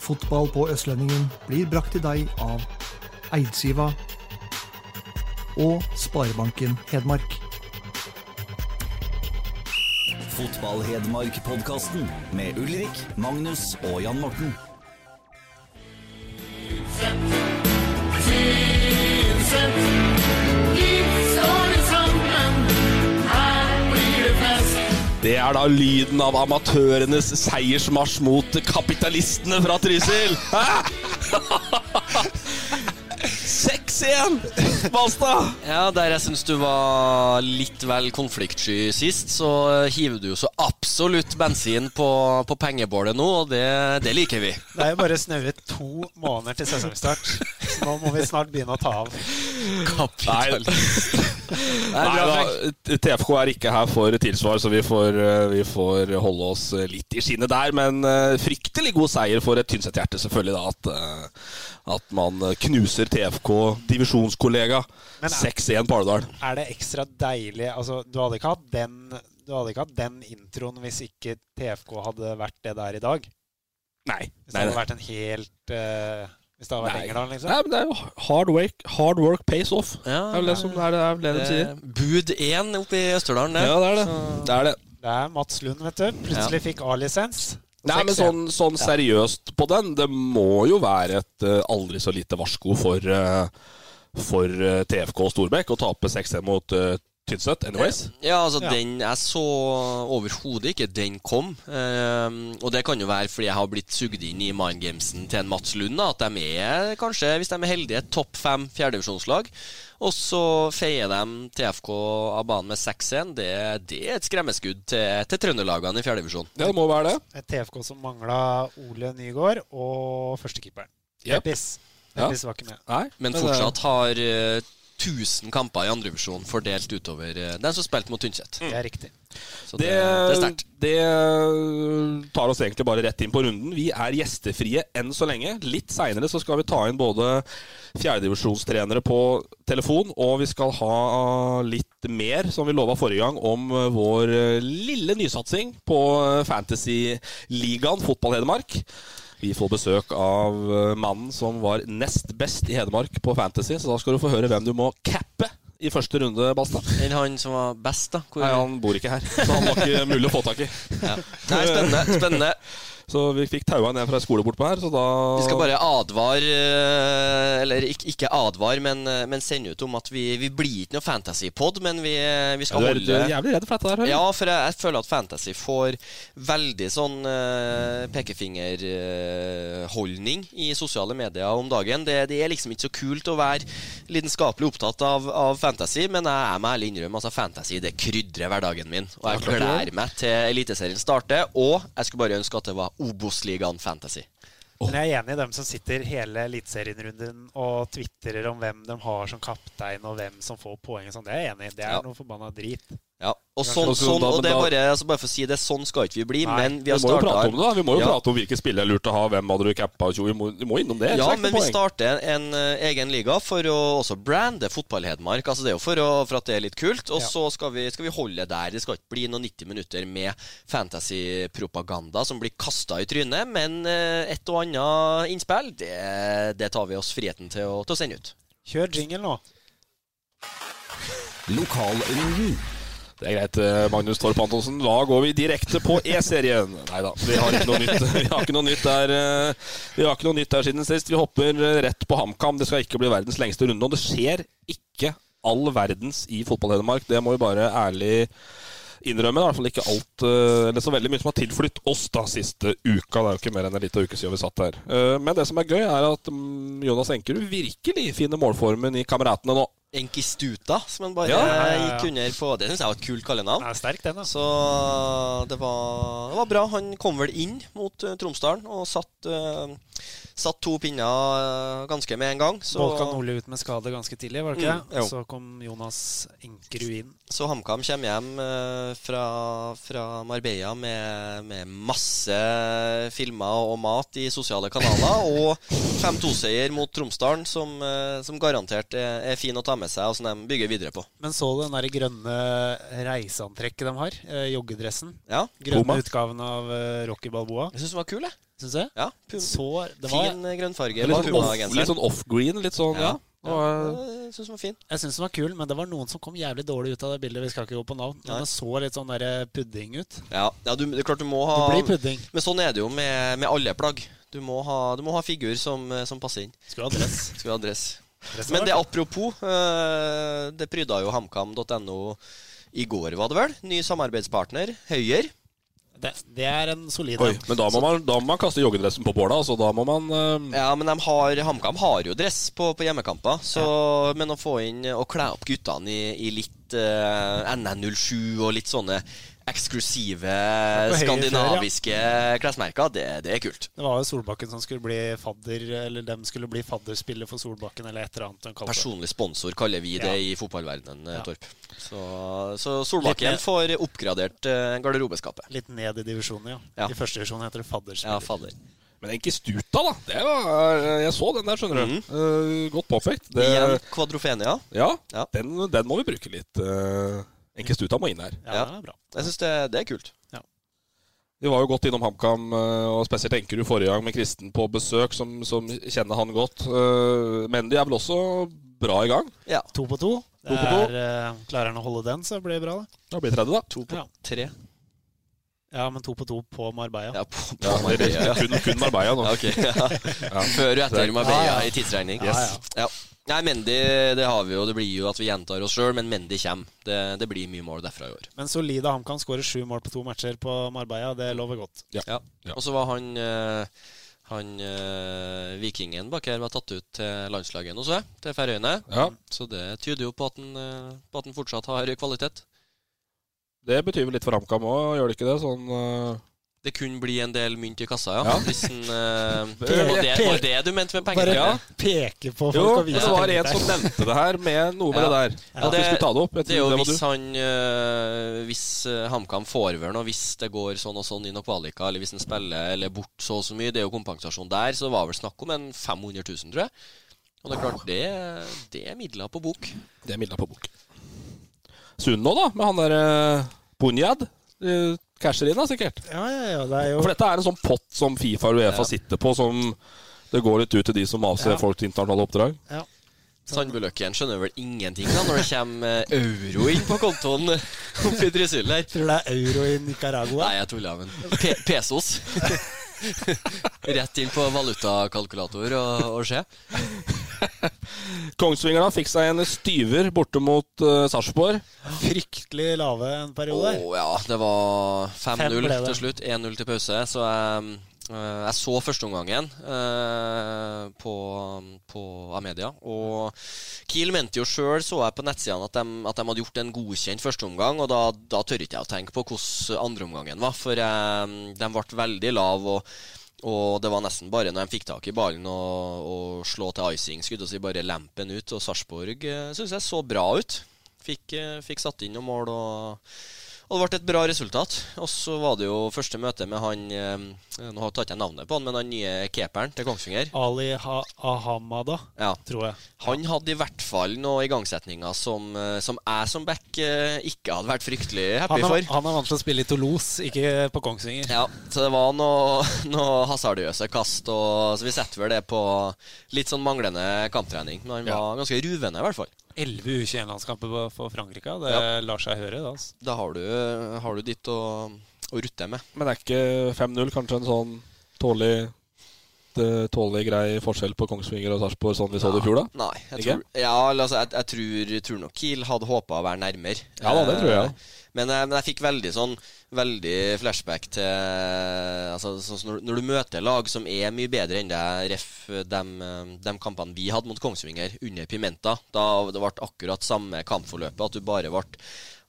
Fotball på Østlendingen blir brakt til deg av Eidsiva og Sparebanken Hedmark. Fotball-Hedmark-podkasten med Ulrik, Magnus og Jan Morten. Det er da lyden av amatørenes seiersmarsj mot kapitalistene fra Trysil. Hæ? 6-1! Balstad! Ja, Der jeg syns du var litt vel konfliktsky sist, så hiver du jo så absolutt bensin på, på pengebålet nå, og det, det liker vi. Det er jo bare snaue to måneder til sesongstart. Så nå må vi snart begynne å ta av. Kapitalist. Nei, Nei da, TFK er ikke her for tilsvar, så vi får, eh, vi får holde oss litt i skinnet der. Men eh, fryktelig god seier for et Tynset-hjerte, selvfølgelig, da. At, eh, at man knuser TFK, divisjonskollega. 6-1 på Alvdal. Er det ekstra deilig Altså, du hadde ikke hatt den Du hadde ikke hatt den introen hvis ikke TFK hadde vært det det er i dag? Nei. Hvis det nei, hadde vært en helt eh, Hvis det hadde vært Nei. Engerdal, liksom? Nei, men det er jo hard work, hard work pays off. Ja, det er vel det som er det, er det de sier. Eh, Bud 1 oppe i Østerdalen, det. Ja, det er det. Så- det, er det. Det er Mats Lund, vet du. Plutselig fikk A-lisens. Nei, men sånn, sånn seriøst på den, det må jo være et uh, aldri så lite varsko for, uh, for TFK og Storbekk å tape 6-1 mot uh, Tynset. Anyways. Ja, altså Ja. den Jeg så overhodet ikke den kom. Um, og det kan jo være fordi jeg har blitt sugd inn i mindgamesen til en Mats Lund. Da, at de er kanskje, hvis de er heldige, et topp fem fjerdedivisjonslag. Og så feier de TFK av banen med 6-1. Det, det er et skremmeskudd til, til trønderlagene i fjerdedivisjon. Ja, det må være det. Et TFK som mangla Ole Nygaard og førstekeeperen. Yep. Peppis. Ja. Var ikke med. Nei, Men men fortsatt har eh, 1000 kamper i andrevisjon fordelt utover uh, den som spilte mot Tynset. Det er riktig. Så Det, det, det er sterkt. det tar oss egentlig bare rett inn på runden. Vi er gjestefrie enn så lenge. Litt seinere så skal vi ta inn både fjerdedivisjonstrenere på telefon, og vi skal ha litt mer, som vi lova forrige gang, om vår lille nysatsing på Fantasy-ligaen Fotball Hedmark. Vi får besøk av mannen som var nest best i Hedmark på Fantasy, så da skal du få høre hvem du må cappe i første runde, Balstad. Enn han som var best, da? Hvor, Nei, han bor ikke her, så han var ikke mulig å få tak i. ja. Nei, spennende. spennende. Så vi fikk taua ned fra skole bortpå her, så da Vi skal bare advare eh, Eller ikke, ikke advare, men, eh, men sende ut om at vi, vi blir ikke noe fantasypod, men vi, vi skal ja, du, er, du er holde jævlig redd for dette der, hører. Ja, for jeg, jeg føler at fantasy får veldig sånn uh, pekefingerholdning i sosiale medier om dagen. Det, det er liksom ikke så kult å være lidenskapelig opptatt av, av fantasy, men jeg, er må ærlig innrømme altså fantasy det krydrer hverdagen min. Og jeg gleder meg til Eliteserien starter, og jeg skulle bare ønske at det var Obos-ligaen Fantasy. Men jeg er enig i dem som sitter hele eliteserienrunden og tvitrer om hvem de har som kaptein, og hvem som får poeng og sånn. Det er jeg enig i. Det er Ja. noe forbanna drit. Ja, og sånn, altså, sånn og det er bare, altså bare for å si det, sånn skal ikke vi bli, Nei, men vi Vi har må jo prate om det, da. Vi må jo Ja. prate om hvilke spillere er lurt å ha. Hvem hadde du cappa? og tjo, Vi vi må innom det. Ja, men vi starter en eh, egen liga for å også brande Fotball-Hedmark. Altså Det er jo for, å, for at det er litt kult. Og Ja. så skal vi, skal vi holde der. Det skal ikke bli noen 90 minutter med fantasy-propaganda som blir kasta i trynet. Men eh, et og annet innspill, det, det tar vi oss friheten til å, til å sende ut. Kjør jingle nå. Lokalrunden. Det er greit, eh, Magnus Torp Antonsen. Da går vi direkte på E-serien. Nei da, vi har ikke noe nytt. Vi der eh, Vi har ikke noe nytt der siden sist. Vi hopper eh, rett på HamKam. Det skal ikke bli verdens lengste runde. Og det skjer ikke all verdens i Fotball-Hedmark. Det må vi bare ærlig innrømme. Det er i hvert fall ikke alt Eller så veldig mye som har tilflytt oss da siste uka. Det er jo ikke mer enn en liten uke siden vi satt her. Men det som er gøy, er at mm, Jonas Enkerud virkelig finner målformen i Kameratene nå. Enkistuta, som han bare Ja, ja, ja. gikk under på. Det syns jeg var et kult kallenavn. Er sterk, den. da. Så det var, det var bra. Han kom vel inn mot uh, Tromsdalen og satt, eh, satt to pinner eh, ganske med en gang. Så, Volkan Nordli ut med skade ganske tidlig, var det ikke Mm, det? jo. Så kom Jonas Enkerud inn. så HamKam kommer hjem eh, fra, fra Marbella med, med masse filmer og mat i sosiale kanaler. og 5-2-seier mot Tromsdalen, som, eh, som garantert er, er fin å ta med seg, og som de bygger videre på. Men så du den der grønne reiseantrekket de har? Eh, joggedressen. Ja, Grønne Puma. utgaven av eh, Rocky Balboa. jeg syns den var kul, jeg. Syns jeg. Ja. Så det var, Fin eh, grønnfarge. Litt sånn, off, litt sånn off-green. Litt sånn, ja. Ja. Og, eh, Jeg syns den var fin. jeg syns den var kul, men det var noen som kom jævlig dårlig ut av det bildet. Vi skal ikke gå på navn. Men Nei. det så litt sånn der pudding ut. Ja, ja du, det er klart du må ha Det blir pudding. Men sånn er det jo med, med alle plagg. Du må ha, du må ha figur som, eh, som passer inn. Skulle ha dress. Skal vi ha dress. Men det apropos, eh, det pryda jo hamkam.no i går, var det vel? Ny samarbeidspartner, Høyer. Det, det er en solid oi, men da må, man, da må man kaste joggedressen på båla. Så da må man uh... Ja, men de har, HamKam har jo dress på, på hjemmekamper. Så, Men å få inn og kle opp guttene i, i litt uh, NN07 og litt sånne eksklusive skandinaviske ja. klesmerker, det, det er kult. Det var jo Solbakken som skulle bli fadder Eller dem skulle bli fadderspiller for Solbakken, eller et eller annet. Personlig sponsor kaller vi det Ja. i fotballverdenen, eh, Ja. Torp. Så, så Solbakken får oppgradert eh, garderobeskapet. Litt ned i divisjonen, ja. Ja. I første divisjon heter det fadderspiller. Ja, fadder. Men ikke Stuta, da. Det var, eh, jeg så den der, skjønner du. Eh, godt påpekt. Det, Igjen Kvadrofenia. ja, Ja. Den, den må vi bruke litt. Uh, Enkistuta må inn her. Ja, Ja. det er bra. Jeg syns det, det er kult. Ja. Vi var jo godt innom HamKam, eh, og spesielt Enkerud forrige gang med Kristen på besøk, som, som kjenner han godt. Men Mendy er vel også bra i gang. Ja. To på to. To på to. er, eh, klarer han å holde den, så blir det bra, det. Da blir det tredje, da. To på Ja. tre. Ja, men to på to på Marbella. Ja, på, på Ja, Marbella, ja. kun, kun Marbella nå. Ja, ok. Ja. Før og etter Marbella Ja, ja. i tidsregning. Ja, Ja. Nei, Mendy, det har vi jo. Det blir jo at vi gjentar oss sjøl, men Mendy kommer. Det, det blir mye mål derfra i år. Men solide HamKam skårer sju mål på to matcher på Marbella. Det lover godt. Ja. Ja. Og så var han eh, Han eh, vikingen bak her var tatt ut til landslaget nå, så jeg. Til Færøyene. Ja, Så det tyder jo på at han, eh, på at han fortsatt har kvalitet. Det betyr vel litt for HamKam òg, gjør det ikke det? Sånn Det kunne bli en del mynt i kassa, ja. Ja. Hvis uh, peke, var, det, var det du mente med penger? Bare Ja. peke på folk Jo, og vise penger. det var en som nevnte det her med noe med Ja. det der. Ja, At vi skulle ta det opp. Det er jo det hvis du. han uh, Hvis øh, HamKam får over noe, hvis det går sånn og sånn i noen kvalika, eller hvis han spiller eller bort så og så mye, det er jo kompensasjon der, så var vel snakk om en 500 000, tror jeg. Og det er klart, det, det er midler på bok. Det er midler på bok. Sunn nå, da, med han der uh, Bunjad. Uh, casher inn, da, sikkert. Ja, ja, ja. Det er jo For dette er en sånn pott som Fifa og Uefa Ja. sitter på, som det går litt ut til de som avser Ja. folk til internasjonale oppdrag. Sandbøløkken skjønner vel ingenting da når det kommer øh, euro inn på kontoen oppe i Trysil der. Tror du det er euro i Nicaragua? Nei, jeg tuller, men Pe pesos. Rett inn på valutakalkulator og, og se. Kongsvinger fikk seg en styver borte mot uh, Sarpsborg. Fryktelig lave en Å Oh, ja, det var 5-0 til slutt. 1-0 til pause. Så jeg, eh, jeg så førsteomgangen uh, på, på Amedia. Og Kiel mente jo sjøl, så jeg på nettsidene, at at de hadde gjort en godkjent førsteomgang. Og da, da tør ikke jeg å tenke på hvordan andreomgangen var, for eh, de ble veldig lave. Og, og det var nesten bare når de fikk tak i ballen og, og slå til icing, skulle jeg si, bare lempen ut. Og Sarpsborg uh, syns jeg så bra ut. Fikk, eh, fikk satt inn noen mål og, og det ble et bra resultat. Og så var det jo første møte med han eh, Nå tar ikke jeg navnet på han, men han nye keeperen til Kongsvinger. Ali ha Ahamada, Ja. tror jeg. Han hadde i hvert fall noen igangsetninger som, eh, som jeg som back eh, ikke hadde vært fryktelig happy Han er, for. han er vant til å spille i Toulouse, ikke på Kongsvinger. Ja, så det var noe, noe hasardiøse kast, og, så vi setter vel det på litt sånn manglende kamptrening. Men han Ja. var ganske ruvende, i hvert fall. 11 U21-landskamper for Frankrike. Det Ja. lar seg høre, da. Altså. Da har du, har du ditt å, å rutte med. Men det er ikke 5-0 kanskje en sånn tålelig helt uh, tålelig grei forskjell på Kongsvinger og Sarpsborg sånn vi så det i fjor, da? Nei. Jeg tror, ja, altså, jeg, jeg tror, tror nok Kiel hadde håpa å være nærmere. Ja da, det tror jeg. Eh, Men, jeg- men jeg fikk veldig sånn Veldig flashback til altså, sånn når, når du møter lag som er mye bedre enn deg, ref de, de kampene vi hadde mot Kongsvinger under Pimenta. Da det ble akkurat samme kampforløpet, at du bare ble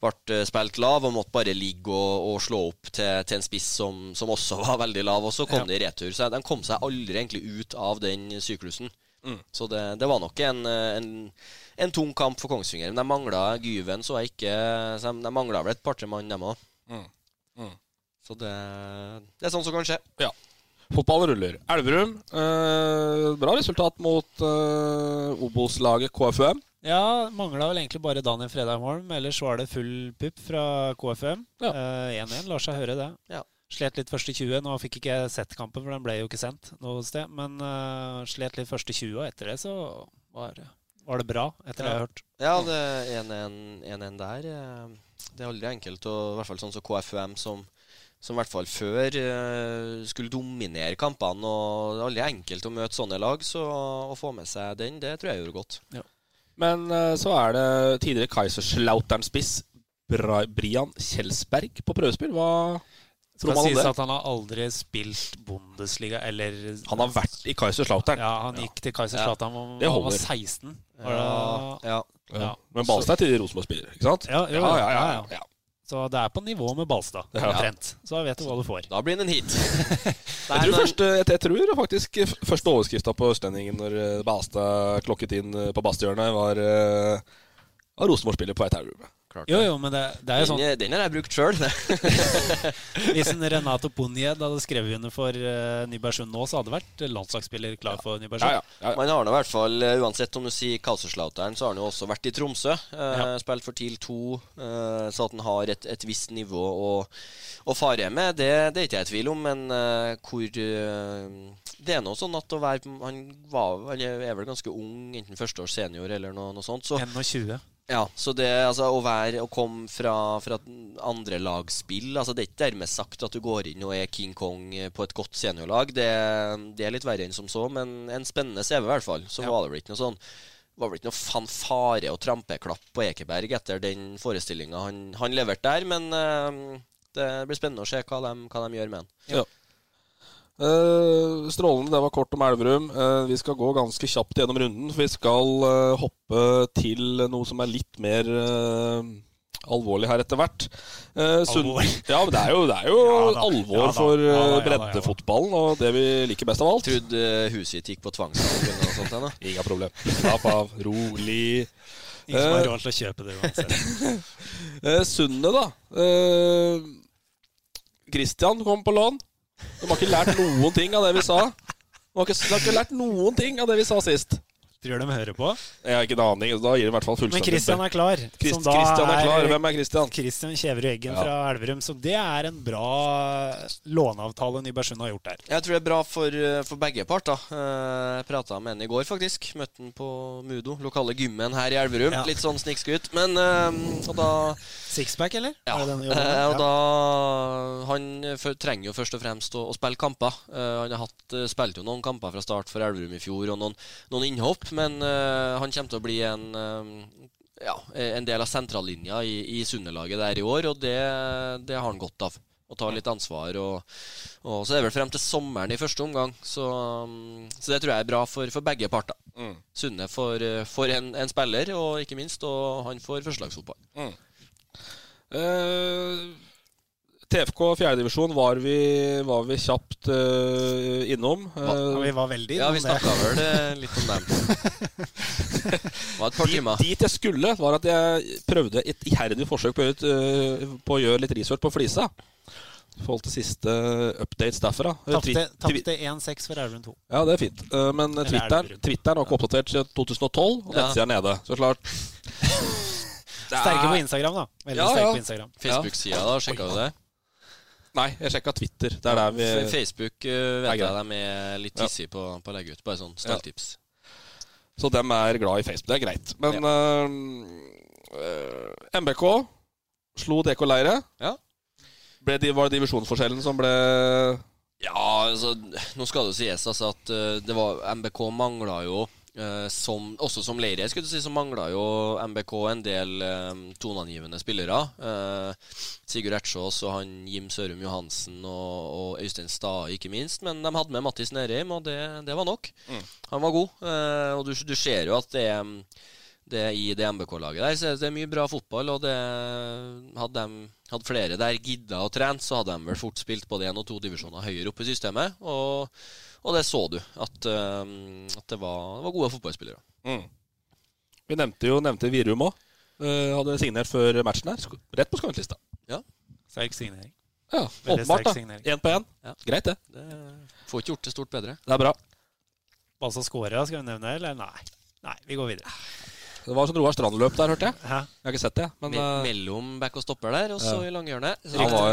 ble spilt lav og måtte bare ligge og, og slå opp til, til en spiss som, som også var veldig lav. Og så kom Ja. det i retur. Så de kom seg aldri egentlig ut av den syklusen. Mm. Så det, det var nok en, en, en tung kamp for Kongsvinger. Men de mangla Gyven, så jeg ikke så De, de mangla vel et par-tre mann, dem òg. Mm. Mm. Så det, det er sånn som kan skje. Ja. Fotballen ruller. Elverum, eh, bra resultat mot eh, Obos-laget KFUM. Ja, mangla vel egentlig bare Daniel Fredheim. Ellers var det full pupp fra KFM. Ja. Eh, 1-1 lar seg høre, det. Ja. Slet litt første 20. Nå fikk ikke jeg sett kampen, for den ble jo ikke sendt noe sted. Men uh, slet litt første 20, og etter det så var, var det bra, etter det jeg har hørt. Ja, det er 1-1 der. eh, Det er aldri enkelt, og i hvert fall sånn som KFUM, som, som i hvert fall før eh, skulle dominere kampene. Og det er aldri enkelt å møte sånne lag, så å få med seg den, det tror jeg gjorde godt. Men eh, så er det tidligere Kaiserslautern-spiss Brian Kjelsberg på prøvespill. Hva tror man om sies det? at han har aldri spilt Bundesliga eller Han har vært i Kaiserslautern. Ja, han gikk til Kaiserslautern da Det han var 16. Var Ja, ja. ja. Men Balstad er til Rosenborg-spiller, ikke sant? Ja, jo, ja, ja, ja, ja, ja. ja. Så det er på nivå med Balstad, Ja. Så vet du hva du får. Da blir det en hit. Jeg tror, første, jeg, jeg tror faktisk første overskrifta på Østlendingen når eh, Balstad klokket inn eh, på Bastehjørnet, var var Rosenborg-spiller på vei til Elverum. Jo, jo, men det, det er jo sånn Den, den har jeg brukt sjøl. Hvis en Renato Ponjed hadde skrevet under for uh, Nybergsund nå, så hadde det vært landslagsspiller klar for Nybergsund. Ja, ja, ja, ja. Man har nå i hvert fall, eh, uansett om du sier Kaiserslautern, så har han jo også vært i Tromsø. Uh, Ja. Spilt for TIL 2, uh, så at han har et, et visst nivå å, å fare med, det, det er ikke jeg i tvil om. Men eh, hvor eh, Det er nå sånn at å være Han var, han er vel ganske ung, enten førsteårs senior eller noe, noe sånt. Så 21. ja, så det altså, å være Å komme fra, fra andre lagspill altså, Det er ikke dermed sagt at du går inn og er King Kong på et godt seniorlag. Det, det er litt verre enn som så, men en spennende CV i hvert fall. Så Ja. var det vel ikke noe sånn var vel ikke noe fanfare og trampeklapp på Ekeberg etter den forestillinga han, han leverte der, men uh, det blir spennende å se hva de, hva de gjør med han. Eh, strålende, det var kort om Elverum. Uh, vi skal gå ganske kjapt gjennom runden, for vi skal uh, hoppe til noe som er litt mer alvorlig her etter hvert. Eh, Alvor. Ja, men det er jo, det er jo Ja alvor ja for ja ja ja breddefotballen, og det vi liker best av alt. Trodde uh, huset gikk på tvangssalg eller noe sånt. ennå. Ingen problem. Slapp av. Rolig. Ingen som har råd til å kjøpe det uansett. Eh, Sundet, da. Kristian Christian kom på lån. De har ikke lært noen ting av det vi sa. De har ikke, de har ikke lært noen ting av det vi sa sist. Tror de hører på. Jeg har ikke en aning. Da gir det i hvert fall Men fullstendig Christian er klar. Christ, som da Christian er klar. Hvem er Christian? Christian Kjeverud Eggen Ja. fra Elverum. Så det er en bra låneavtale Nybergsund har gjort der. Jeg tror det er bra for, eh, for begge parter. Eh, Jeg prata med en i går, faktisk. Møtte han på Mudo, lokale gymmen her i Elverum. Ja. Litt sånn snikskryt. Men eh, Og da Sixpack, eller? Ja. Det den og da Han trenger jo først og fremst å, å spille kamper. Han har hatt, spilte jo noen kamper fra start for Elverum i fjor, og noen, noen innhopp. Men eh, han kommer til å bli en eh, ja, en del av sentrallinja i, i Sunde-laget der i år, og det, det har han godt av. Å ta litt ansvar. Og, og så er det vel frem til sommeren i første omgang, så, så det tror jeg er bra for, for begge parter. Mm. Sunne får, for en, en spiller, og ikke minst, og han får førstelagsfotball. Eh, TFK fjerdedivisjon var, vi- var vi kjapt uh, innom. Ja, Eh, vi var veldig Ja, vi innom snakka vel eh, litt om dem. Det var et par dit, timer. dit jeg skulle, var at jeg prøvde et iherdig forsøk på eh, på å gjøre litt research på Flisa. I forhold til siste updates derfra. Tapte Twi- twi- tapte 1-6 for Elverum 2. Ja, det er fint. Men Twitteren. Twitteren var ikke oppdatert siden 2012, og Ja. nettsida er nede. Så klart er- Sterke på Instagram, da. Veldig Ja, ja. sterke på Instagram. Facebook-sida, da, sjekka du det? Nei, jeg sjekka Twitter. Det er der vi Facebook uh, vet jeg de er litt Ja. på, på å legge ut. Bare sånn stalltips. Så dem er glad i Facebook. Det er greit. Men ja. uh, MBK slo DK Leire. Ja. Ble, de- var det divisjonsforskjellen som ble Ja, altså, nå skal det jo sies altså, at uh, det var, MBK mangla jo uh, som, Også som leirer skulle du si, så mangla jo MBK en del um, toneangivende spillere. Sigurd Ertsås og han Jim Sørum Johansen og, og Øystein Stae, ikke minst. Men de hadde med Mattis Nerheim, og det, det var nok. Mm. Han var god. og du, du, ser jo at det det i det MBK-laget der. Så det er mye bra fotball, og det hadde, de, hadde flere der gidda å trene, så hadde de vel fort spilt både én og to divisjoner høyere oppe i systemet. Og, og det så du, at, um, at det, var, det, var, gode fotballspillere. Mm. Vi nevnte jo nevnte Virum òg. Uh, eh, hadde signert før matchen her. Rett på skåringslista. Ja. Sterk signering. Ja, åpenbart, da. Én på én. Ja. Greit, det. det. Får ikke gjort det stort bedre. Det er bra. Balsa Skåra skal vi nevne, eller nei? Nei, vi går videre. Det var sånn Roar Strand-løp der, hørte jeg. Hæ? Jeg har ikke sett det. Men, Me eh, mellom back og stopper der, og så ja. i langhjørnet. Rykte,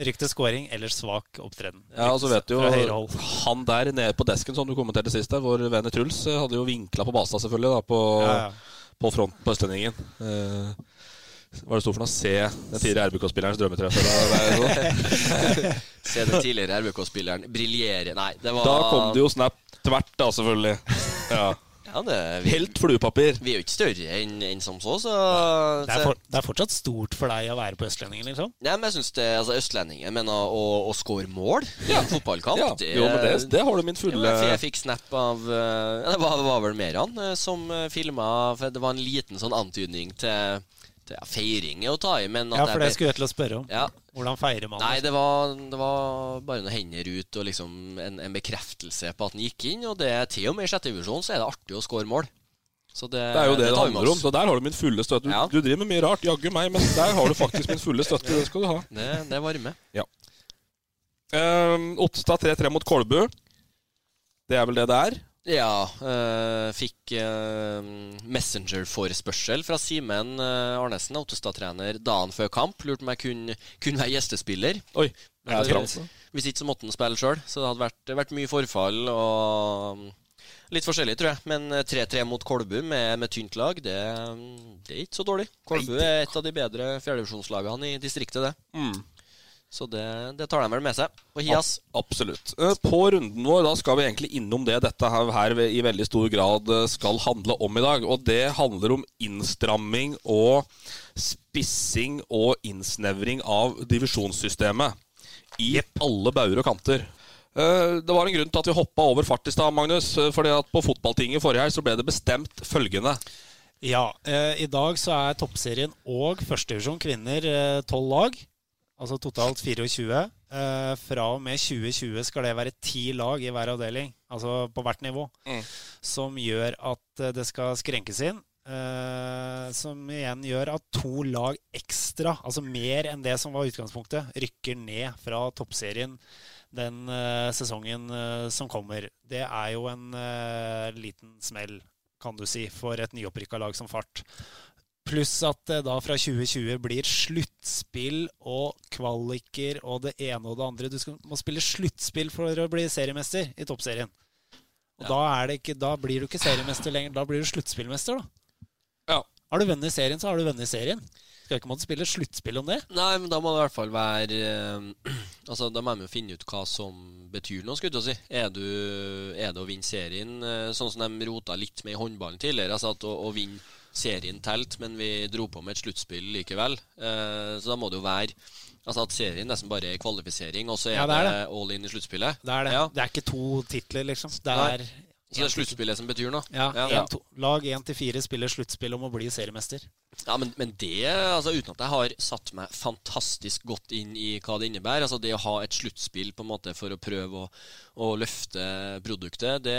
rykte scoring eller svak opptreden. Ja, og så vet du jo Han der nede på desken, som du kommenterte sist, der, vår venn Truls, eh, hadde jo vinkla på basa selvfølgelig, da, på, ja, på fronten på Østlendingen. Uh, hva er det stort for noe? Se den tidligere RBK-spillerens drømmetreff? Se den tidligere RBK-spilleren briljere Nei, det var Da kom det jo snap tvert, da, selvfølgelig. Ja ja, det, vi, Helt fluepapir. Vi er jo ikke større enn en som så, så det er, for, det er, fortsatt stort for deg å være på Østlendingen, liksom? Nei, men jeg syns det altså, Østlendingen mener å, å, score mål i ja. en fotballkamp ja. det, jo, men det, det, har du min fulle ja, Jeg fikk snap av ja, Det var, var vel Meran eh, som eh, filma Det var en liten sånn antydning til ja, feiring er å ta i, men Ja, for det skulle jeg til å spørre om. Ja. Hvordan feirer man? Nei, det var, det var, bare noen hender ut og liksom en, en, bekreftelse på at han gikk inn. Og det til og med i sjette divisjon så er det artig å score mål. Så det, det er jo det det, det handler om. Så der har du min fulle støtte. Du, ja. du, driver med mye rart, jaggu meg, men der har du faktisk min fulle støtte. Det skal du ha. Det, det varmer. Ja. Um, Ottestad 3-3 mot Kolbu. Det er vel det det er? Ja. Øh, fikk øh, Messenger-forespørsel fra Simen øh, Arnesen, Ottestad-trener, dagen før kamp. Lurte om jeg kunne, kunne være gjestespiller. Oi, jeg er Hvis ikke så måtte han spille sjøl. Så det hadde vært, vært, mye forfall og litt forskjellig, tror jeg. Men 3-3 mot Kolbu med, med, tynt lag, det, det, er ikke så dårlig. Kolbu er et av de bedre fjerdedivisjonslagene i distriktet, det. Mm. Så det, det, tar de vel med seg på Hias. Absolutt. Eh, på runden vår da skal vi egentlig innom det dette her, i veldig stor grad eh, skal handle om i dag. Og det handler om innstramming og spissing og innsnevring av divisjonssystemet. I alle bauger og kanter. Eh, det var en grunn til at vi hoppa over fart i stad, Magnus. fordi at på fotballtinget forrige her så ble det bestemt følgende. Ja, i dag så er toppserien og førstedivisjon kvinner tolv lag altså totalt 24. Eh, fra og med 2020 skal det være ti lag i hver avdeling, altså på hvert nivå, mm. som gjør at eh, det skal skrenkes inn. Eh, som igjen gjør at to lag ekstra, altså mer enn det som var utgangspunktet, rykker ned fra toppserien den eh, sesongen eh, som kommer. Det er jo en eh, liten smell, kan du si, for et nyopprykka lag som Fart. Pluss at det da fra 2020 blir sluttspill og kvaliker og det ene og det andre. Du skal, må spille sluttspill for å bli seriemester i toppserien. Og ja. da, ikke, da, blir du ikke seriemester lenger. Da blir du sluttspillmester, da. Ja. Har du vunnet serien, så har du vunnet serien. Skal ikke måtte spille sluttspill om det? Nei, men da må det i hvert fall være øh, Altså, Da må jo finne ut hva som betyr noe, skulle du si. Er, du, er det å vinne serien, eh, sånn som de rota litt med i håndballen tidligere? Altså at å, å vinne serien telt, men vi dro på med et sluttspill likevel. Eh, så da må det jo være Altså at serien nesten bare er kvalifisering, og så er, ja, det, er det, det, all in i sluttspillet. Det er det. Ja. Det er ikke to titler, liksom. Det er så det er sluttspillet som betyr noe? Ja. ja. En, lag 1-4 spiller sluttspill om å bli seriemester. Ja, men, men, det, altså uten at jeg har satt meg fantastisk godt inn i hva det innebærer, altså det å ha et sluttspill på en måte for å prøve å, å løfte produktet, det,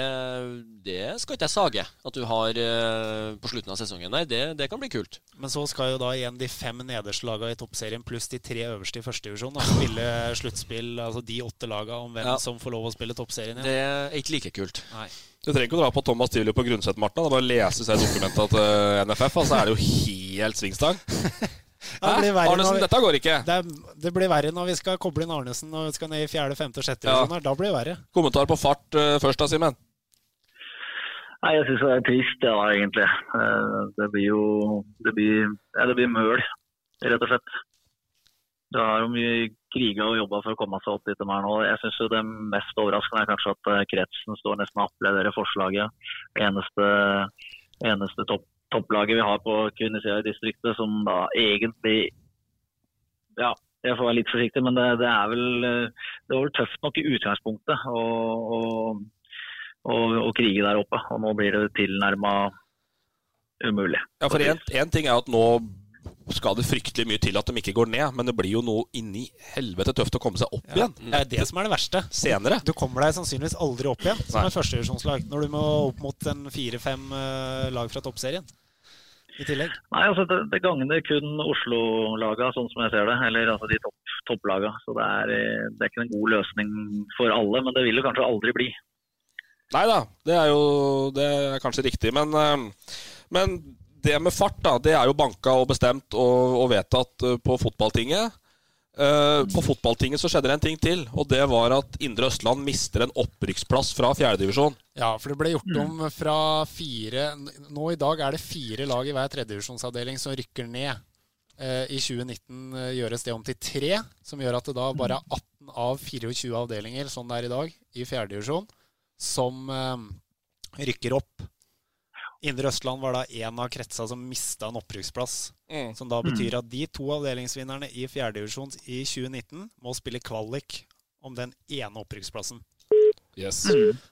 det, skal ikke jeg sage at du har uh, på slutten av sesongen. Nei, det, det, kan bli kult. Men så skal jo da igjen de fem nederste lagene i toppserien pluss de tre øverste i førstedivisjon spille sluttspill, altså de åtte lagene om hvem ja. som får lov å spille toppserien. igjen. Det er ikke like kult. Nei. Du trenger ikke å dra på Thomas Tivoli på Grundset, Martin. Det er bare å lese seg dokumentet til eh, NFF, og så er det jo helt svingstang. det Arnesen, vi, dette går ikke. Det, det, blir verre når vi skal koble inn Arnesen når vi skal ned i fjerde, femte og sjette. Ja. Sånn da blir det verre. Kommentar på fart uh, først da, Simen? Nei, Jeg syns det er trist, det egentlig. Uh, det blir jo det blir, ja, det blir møl, rett og slett. Det har jo mye kriga og jobba for å komme seg opp dit de er nå. Jeg synes Det mest overraskende er kanskje at eh, kretsen står nesten og applauderer forslaget. Eneste, eneste topp, topplaget vi har på kvinnesida i distriktet som da egentlig Ja, jeg får være litt forsiktig, men det, det er vel det var vel tøft nok i utgangspunktet å, å, å, å krige der oppe. Og nå blir det tilnærma umulig. Ja, for én ting er at nå skal det fryktelig mye til at de ikke går ned, men det blir jo noe inni helvete tøft å komme seg opp igjen. Det er det som er det verste. Senere. Du kommer deg sannsynligvis aldri opp igjen som et førstedivisjonslag når du må opp mot en fire-fem eh, lag fra toppserien i tillegg. Nei, altså det, det gagner kun Oslo-laga, sånn som jeg ser det. Eller altså de topp, topplaga. Så det er, eh, det er ikke en god løsning for alle, men det vil det kanskje aldri bli. Nei da, det er jo det er kanskje riktig. Men, eh, men det med fart, da, det er jo banka og bestemt og, og vedtatt eh, på fotballtinget. Eh, på fotballtinget så skjedde det en ting til, og det var at Indre Østland mister en opprykksplass fra fjerdedivisjon. Ja, for det ble gjort om fra fire Nå i dag er det fire lag i hver tredjedivisjonsavdeling som rykker ned. Eh, I 2019 eh, gjøres det om til tre, som gjør at det da bare er 18 av 24 avdelinger, sånn det er i dag, i fjerdedivisjon, som rykker opp. Indre Østland var da en av kretsa som mista en opprykksplass. Mm. Som da betyr at de to avdelingsvinnerne i fjerdedivisjon i 2019 må spille kvalik om den ene opprykksplassen. Yes.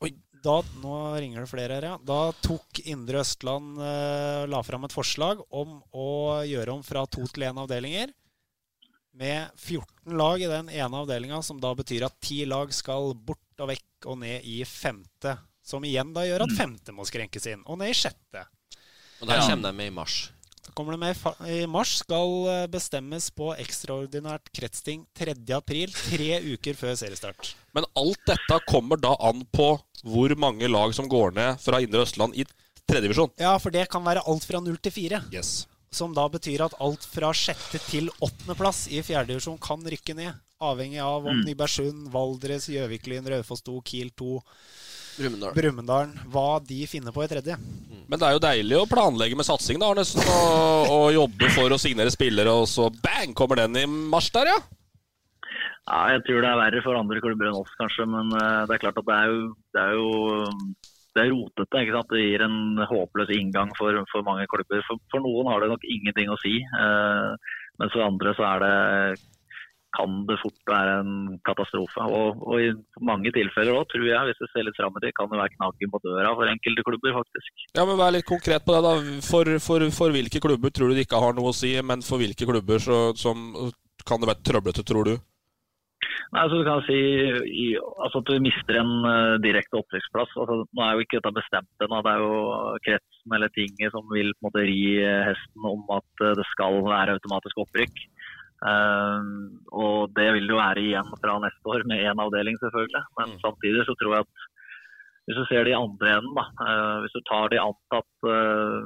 Oi, da, nå ringer det flere her, ja. Da tok Indre Østland eh, la fram et forslag om å gjøre om fra to til én avdelinger. Med 14 lag i den ene avdelinga, som da betyr at ti lag skal bort og vekk og ned i femte. Som igjen da gjør at femte må skrenkes inn, og ned i sjette. Og der kommer de med i mars. Så kommer de med i mars skal eh, bestemmes på ekstraordinært kretsting 3. april, tre uker før seriestart. Men alt dette kommer da an på hvor mange lag som går ned fra Indre Østland i tredjevisjon. Ja, for det kan være alt fra 0 til 4. Yes. Som da betyr at alt fra sjette til åttendeplass i fjerdedivisjon kan rykke ned. Avhengig av om Nybergsund, Valdres, Gjøviklyn, Raufoss 2, Kiel 2, Brumunddal. Brumunddal Hva de finner på i tredje. Men det er jo deilig å planlegge med satsing, da, Arnesen. Og, og jobbe for å signere spillere, og så bang, kommer den i mars der, ja. Ja, jeg tror det er verre for andre klubber enn oss, kanskje. Men eh, det er klart at det er jo, det er jo det er rotete. ikke sant? Det gir en håpløs inngang for, for mange klubber. For, for noen har det nok ingenting å si. Eh, mens for andre så er det kan det fort være en katastrofe. Og, og i mange tilfeller òg, tror jeg, hvis vi ser litt fram i tid, kan det være knaggen på døra for enkelte klubber, faktisk. Ja, men Vær litt konkret på det. da. For, for, for hvilke klubber tror du det ikke har noe å si, men for hvilke klubber så, som kan det være trøblete, tror du? Nei, altså du kan si i, altså at du mister en uh, direkte opprykksplass. Altså, nå er jo ikke dette bestemt ennå. Det er jo kretsen eller tinget som vil på en måte ri eh, hesten om at uh, det skal være automatisk opprykk. Eh, og det vil det jo være igjen fra neste år, med én avdeling selvfølgelig. Men samtidig så tror jeg at hvis du ser de andre enden, da, eh, hvis du tar de antatt eh,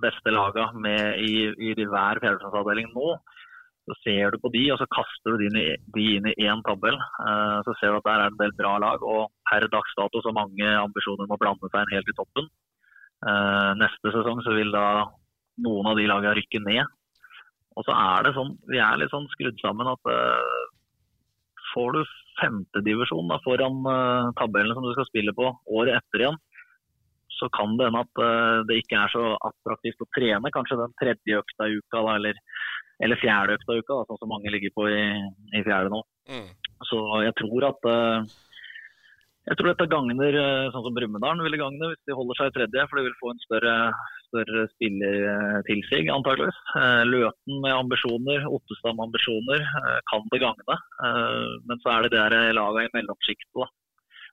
beste laga med i, i de hver fjerdeplassavdeling nå, så ser du på de, og så kaster du de inn i, de inn i én tabell. Eh, så ser du at der er en del bra lag, og per dags dato så mange ambisjoner må blande seg inn helt i toppen. Neste sesong så vil da noen av de lagene rykke ned. Og så er det sånn, vi er litt sånn skrudd sammen at uh, får du femtedivisjon foran uh, tabellen som du skal spille på året etter igjen, så kan det hende at uh, det ikke er så attraktivt å trene kanskje den tredje økta i uka, da, eller, eller fjerde økta i uka, da, sånn som mange ligger på i, i fjerde nå. Så jeg tror at eh, jeg tror dette gagner eh, sånn som Brumunddal ville gagne hvis de holder seg i tredje, for de vil få en større, større spillertilsig antageligvis. Eh, Løten med ambisjoner, Ottestad med ambisjoner eh, kan det gagne. Men så er det der laget i mellomsjiktet.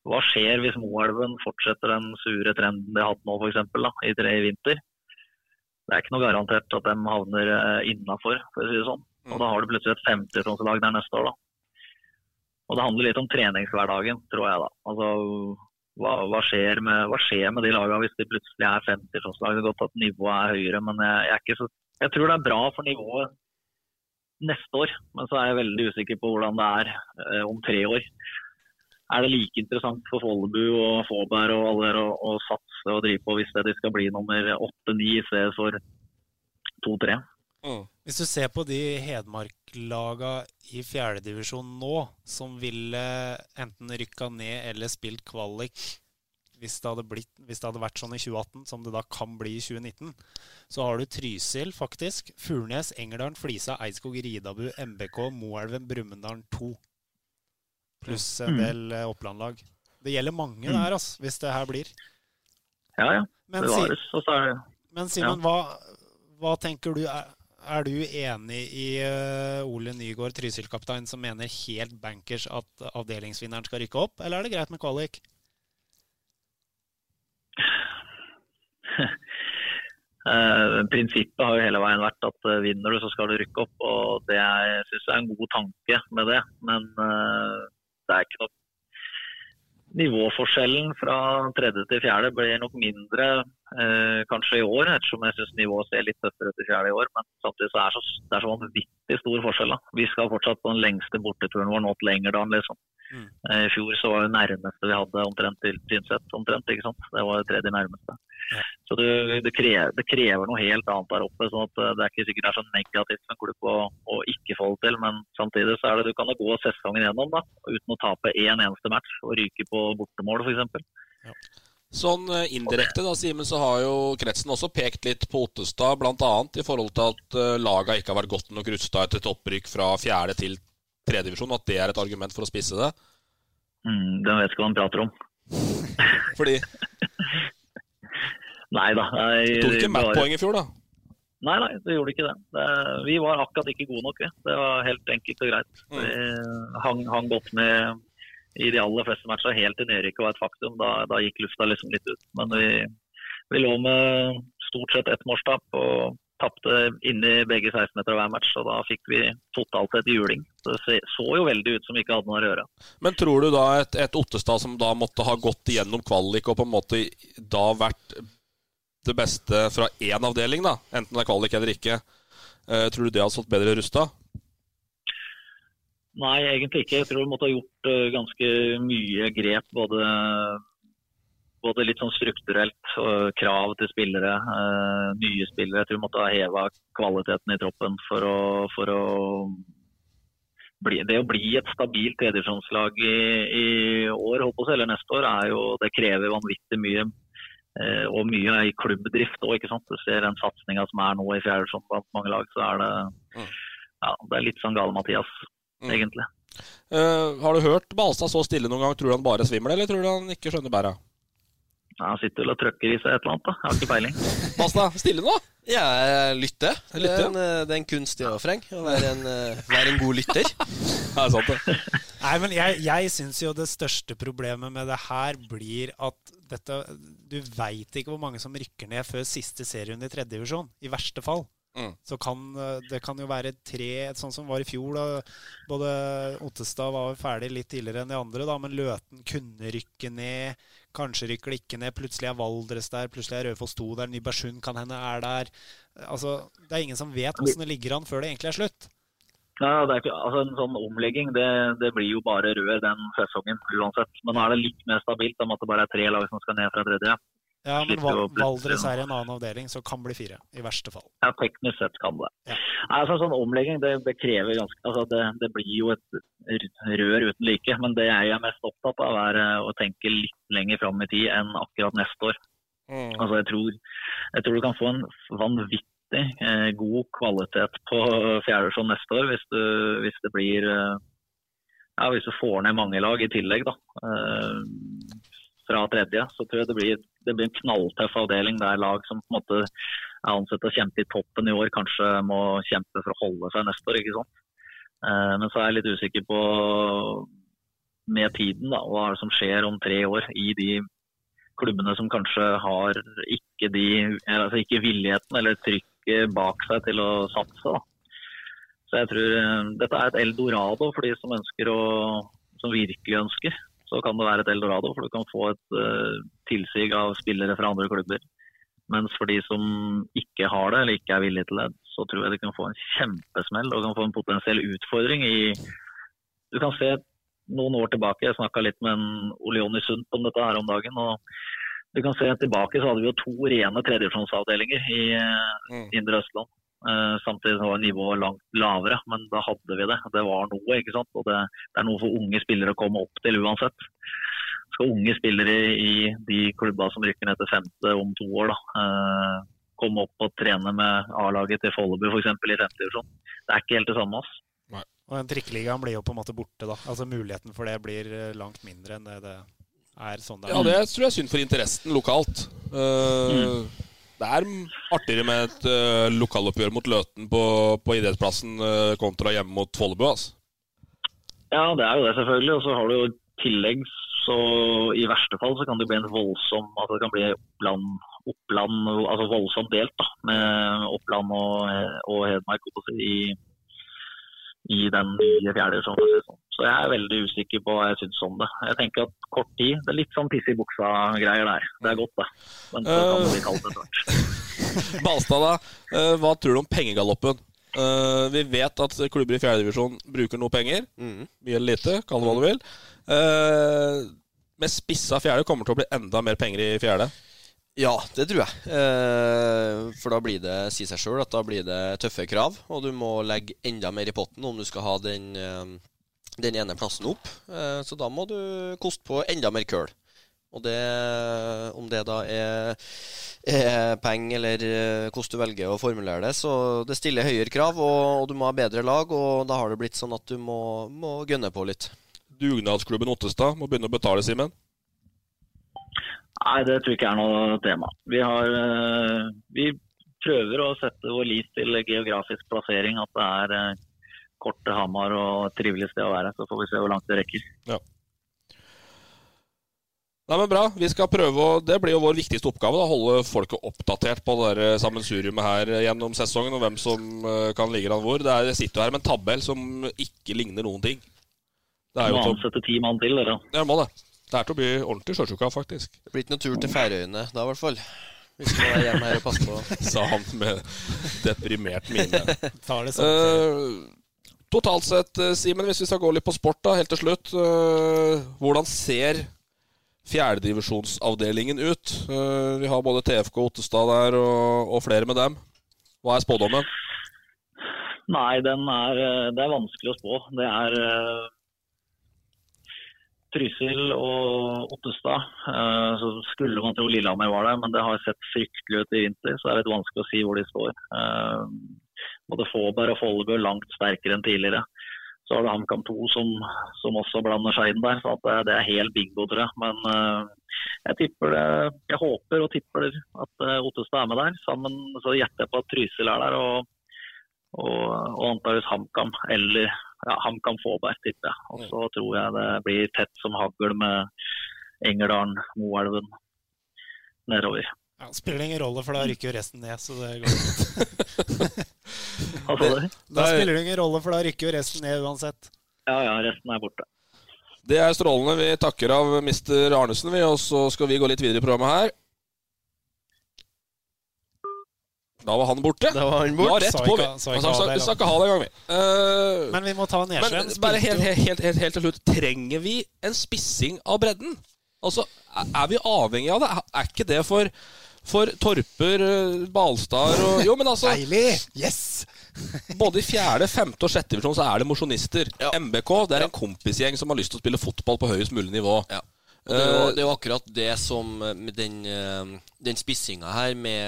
Hva skjer hvis Moelven fortsetter den sure trenden de har hatt nå da, i tre i vinter? Det er ikke noe garantert at de havner innafor, for å si det sånn. Og da har du plutselig et femtitronslag der neste år. da. Og det handler litt om treningshverdagen, tror jeg. da. Altså, hva, hva, skjer med, hva skjer med de lagene hvis de plutselig er 50-årslag? Det er godt at nivået er høyere, men jeg, jeg, er så, jeg tror det er bra for nivået neste år. Men så er jeg veldig usikker på hvordan det er eh, om tre år. Er det like interessant for Follebu og Fåberg og alle der å, å satse og drive på hvis det de skal bli nummer åtte-ni i stedet for to-tre? Hvis du ser på de Hedmark kvaliklaga i fjerdedivisjon nå som ville enten rykka ned eller spilt kvalik hvis det, hadde blitt, hvis det hadde vært sånn i 2018 som det da kan bli i 2019, så har du Trysil, faktisk. Furnes, Engerdalen, Flisa, Eidskog, Ridabu, MBK, Moelven, Brumunddal 2. Pluss en Mm. del mm. Oppland-lag. Det gjelder mange Mm. der, altså, hvis det her blir. Ja, ja. Men Det si- vares. Så er det Men Simen, hva, hva tenker du? Er, er du enig i eh, Ole Nygaard, Trysil-kaptein, som mener helt bankers at avdelingsvinneren skal rykke opp, eller er det greit med kvalik? Eh, prinsippet har jo hele veien vært at eh, vinner du, så skal du rykke opp. og Det synes jeg er en god tanke med det. Men det er ikke noe Nivåforskjellen fra tredje til fjerde blir nok mindre eh, kanskje i år, ettersom jeg syns nivået ser litt tøffere i fjerde i år. Men samtidig så er det så, det er så vanvittig stor forskjell. da. Vi skal fortsatt på den lengste borteturen vår nå til Engerdalen, liksom. Mm. Eh, I fjor så var det nærmeste vi hadde omtrent til Tynset. omtrent, ikke sant? Det var det tredje nærmeste. Så det, det, krever, det krever noe helt annet der oppe. sånn at eh, Det er ikke sikkert det er så negativt for en klubb å, å ikke få det til, men samtidig så er det du kan da gå sesongen gjennom da, uten å tape én eneste match og ryke på bortemål f.eks. Sånn eh, indirekte da, Simen, så har jo kretsen også pekt litt på Ottestad, bl.a. i forhold til at laga ikke har vært godt nok rusta etter et opprykk fra fjerde til tredjedivisjon. At det er et argument for å spisse det. Mm, den vet ikke hva han prater om. Fordi Nei da. jeg- tok ikke Matt-poeng i fjor, da. Nei, nei, det gjorde ikke det. det. Vi var akkurat ikke gode nok, vi. Det var helt enkelt og greit. Mm. Vi hang, hang godt med i de aller fleste matcher helt til nedrykket var et faktum. Da, da gikk lufta liksom litt ut. Men vi, vi lå med stort sett ett målstap og tapte inni begge 16-meter hver match. Og da fikk vi totalt et juling. Det så jo veldig ut som vi ikke hadde noe å gjøre. Men tror du da et, et Ottestad som da måtte ha gått igjennom kvalik og på en måte da vært det beste fra én avdeling, da, enten det er kvalik eller ikke, eh, tror du det hadde stått bedre rusta? Nei, egentlig ikke. Jeg tror vi måtte ha gjort eh, ganske mye grep. Både, både litt sånn strukturelt, krav til spillere, eh, nye spillere. Jeg tror vi måtte ha heva kvaliteten i troppen for å, for å bli, Det å bli et stabilt tredjevisjonslag i, i år, håper jeg, eller neste år, er jo, det krever vanvittig mye. eh, Og mye i klubbdrift òg, ikke sant. Du ser den satsinga som er nå i fjerde divisjon blant mange lag, så er det, ja, det er litt sånn gale-Mathias, Mm. egentlig. Eh, har du hørt Balstad så stille noen gang? Tror du han bare svimler, eller tror du han ikke skjønner bæra? Ja, han sitter vel og trøkker i seg et eller annet, da. Jeg har ikke peiling. Balstad, stille nå! Ja, jeg lytter. Det er en, eh, det er en kunst i å, Freng. Å være en, eh, være en god lytter. Ja, det er sant, det. Nei, men jeg, jeg syns jo det største problemet med det her blir at dette Du veit ikke hvor mange som rykker ned før siste serierunde i tredje divisjon. I verste fall. Mm. Så kan eh, det kan jo være tre, sånn som var i fjor. da Både Ottestad var ferdig litt tidligere enn de andre, da, men Løten kunne rykke ned. Kanskje rykker det ikke ned. Plutselig er Valdres der, plutselig er Rødfoss 2 der. Nybergsund kan hende er der. Altså, Det er ingen som vet åssen det ligger an før det egentlig er slutt. Ja, det er ikke, altså En sånn omlegging det, det blir jo bare rød den sesongen uansett. Men nå er det litt mer stabilt om at det bare er tre lag som skal ned fra tredje. Ja, men Val Valdres er i en annen avdeling, så kan bli fire. I verste fall. Ja, teknisk sett kan det. Ja. Altså, sånn omlegging det, det krever ganske altså, det, det blir jo et rør uten like. Men det jeg er mest opptatt av, er eh, å tenke litt lenger fram i tid enn akkurat neste år. Mm. Altså, jeg, tror, jeg tror du kan få en vanvittig eh, god kvalitet på fjerdedivisjon neste år hvis, du, hvis det blir eh, ja, Hvis du får ned mange lag i tillegg, da. Eh, fra tredje, så tror jeg det blir, det blir en knalltøff avdeling der lag som på en måte er ansett å kjempe i toppen i år, kanskje må kjempe for å holde seg neste år. ikke sant? Eh, men så er jeg litt usikker på med tiden, da, hva er det som skjer om tre år i de klubbene som kanskje har ikke, de, altså ikke villigheten eller trykket bak seg til å satse. Da. Så jeg tror eh, dette er et eldorado for de som ønsker å, som virkelig ønsker. Så kan det være et eldorado, for du kan få et uh, tilsig av spillere fra andre klubber. Mens for de som ikke har det, eller ikke er villige til det, så tror jeg de kan få en kjempesmell og kan få en potensiell utfordring i Du kan se noen år tilbake, jeg snakka litt med en Oleoni Sundt om dette her om dagen. og du kan se Tilbake så hadde vi jo to rene tredjedivisjonsavdelinger i eh, Mm. Indre Østland. Eh, samtidig var nivået langt lavere, men da hadde vi det. Det var noe, ikke sant. Og det, det er noe for unge spillere å komme opp til uansett. Skal unge spillere i de klubba som rykker ned til femte om to år, da, eh, komme opp og trene med A-laget til Follebu f.eks. i femte divisjon. Det er ikke helt det samme. ass. Og den trikkeligaen blir jo på en måte borte, da. Altså Muligheten for det blir eh, langt mindre enn det det er sånn det er. Ja, det tror jeg er synd for interessen lokalt. Uh, Det er artigere med et uh, lokaloppgjør mot Løten på, på idrettsplassen uh, kontra hjemme mot Follebu. Altså. Ja, det er jo det, selvfølgelig. Og så har du jo tillegg, så i verste fall så kan det bli en voldsom altså det kan bli Oppland, Oppland altså voldsomt delt da, med Oppland og, og Hedmark i, i den nye fjerde divisjonen. for å si det sånn. Så jeg er veldig usikker på hva jeg syns om det. Jeg tenker at kort tid Det er litt sånn piss i buksa-greier der. Det er godt, det. Men så kan det bli kaldt etter hvert. Balstad, da. Uh, hva tror du om pengegaloppen? Uh, vi vet at klubber i fjerdedivisjon bruker noe penger. Mye eller lite, kall det hva du vil. Uh, med spissa fjerde kommer det til å bli enda mer penger i fjerde. Ja, det tror jeg. Eh, for da blir det, si seg sjøl, at da blir det tøffe krav. Og du må legge enda mer i potten om du skal ha den, eh, den ene plassen opp. Eh, så da må du koste på enda mer køl. Og det, om det da er, er penger eller eh, hvordan du velger å formulere det, så det stiller høyere krav, og, og du må ha bedre lag, og da har det blitt sånn at du må, må gønne på litt. Dugnadsklubben Ottestad må begynne å betale, Simen. Nei, det tror jeg ikke er noe tema. Vi, har, eh, vi prøver å sette vår lit til geografisk plassering. At det er kort til Hamar og et trivelig sted å være. Så får vi se hvor langt det rekker. Ja. Nei, men bra. Vi skal prøve å, Det blir jo vår viktigste oppgave. da, Holde folket oppdatert på det der sammensuriumet her gjennom sesongen, og hvem som eh, kan ligge an hvor. Det er, jeg sitter jo her med en tabell som ikke ligner noen ting. Det er Må jo til, ansette ti mann til, dere. ja, må det. Det er til å bli ordentlig sjøsjuka, faktisk. Det blir ikke noen tur til Færøyene da, i hvert fall. Vi skal være hjemme her og passe på. Sa han med deprimert mine. Tar det sånn. Eh, totalt sett, eh, Simen, hvis vi skal gå litt på sport da, helt til slutt. eh, hvordan ser fjerdedivisjonsavdelingen ut? Eh, vi har både TFK Ottestad der, og, og flere med dem. Hva er spådommen? Nei, er, det er vanskelig å spå. Det er Trysil og Ottestad. Så skulle man tro Lillehammer var der, men det har sett fryktelig ut i vinter. Så det er litt vanskelig å si hvor de står. Både Faaberg og Follebu er langt sterkere enn tidligere. Så har du HamKam 2 som, som også blander seg inn der. Så det er helt bingo, tror jeg. Men uh, jeg tipper det, jeg håper og tipper at uh, Ottestad er med der. Sammen så gjetter jeg på at Trysil er der. og og, og antakeligvis HamKam eller ja, HamKam Faaberg, tipper jeg. Og så tror jeg det blir tett som hagl med Engerdalen, Moelven nedover. Ja, spiller ingen rolle, for da rykker jo resten ned. Så det går fint. Da spiller det ingen rolle, for da rykker jo resten ned uansett. Ja ja, resten er borte. Det er strålende. Vi takker av Mr. Arnesen, vi, og så skal vi gå litt videre i programmet her. Da var han borte. Da var han borte. Ja, rett på, vi. Vi skal ikke ha det engang, vi. Uh, Men vi må ta Men bare helt, helt, helt, helt, til slutt. Trenger vi en spissing av bredden? Altså, er- vi avhengig av det? Er ikke det for, for Torper, eh, Balstad og Jo, men altså Deilig! Yes! Både i fjerde, femte og sjette divisjon så er det mosjonister. Ja. MBK det er en kompisgjeng som har lyst til å spille fotball på høyest mulig nivå. Ja. Og det, er jo, Eh, det er jo akkurat det som eh, med den, den spissinga her, med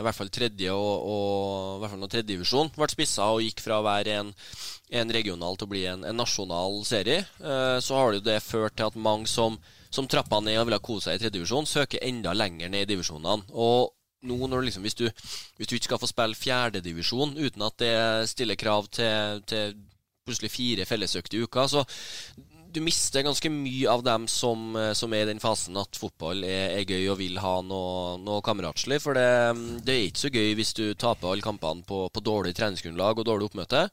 i hvert fall tredje og, og i hvert fall når tredjedivisjon ble spissa og gikk fra å være en, en regional til å bli en, en nasjonal serie, eh, så har det jo det ført til at mange som, som trappa ned og ville kose seg i tredjedivisjon, søker enda lenger ned i divisjonene. Og nå når liksom, hvis, du, hvis du ikke skal få spille fjerdedivisjon uten at det stiller krav til, til plutselig fire fellesøkte i uka, så du mister ganske mye av dem som, eh, som er i den fasen at fotball er, er gøy og vil ha noe, noe kameratslig. For det, det er ikke så gøy hvis du taper alle kampene på, på dårlig treningsgrunnlag og dårlig oppmøte.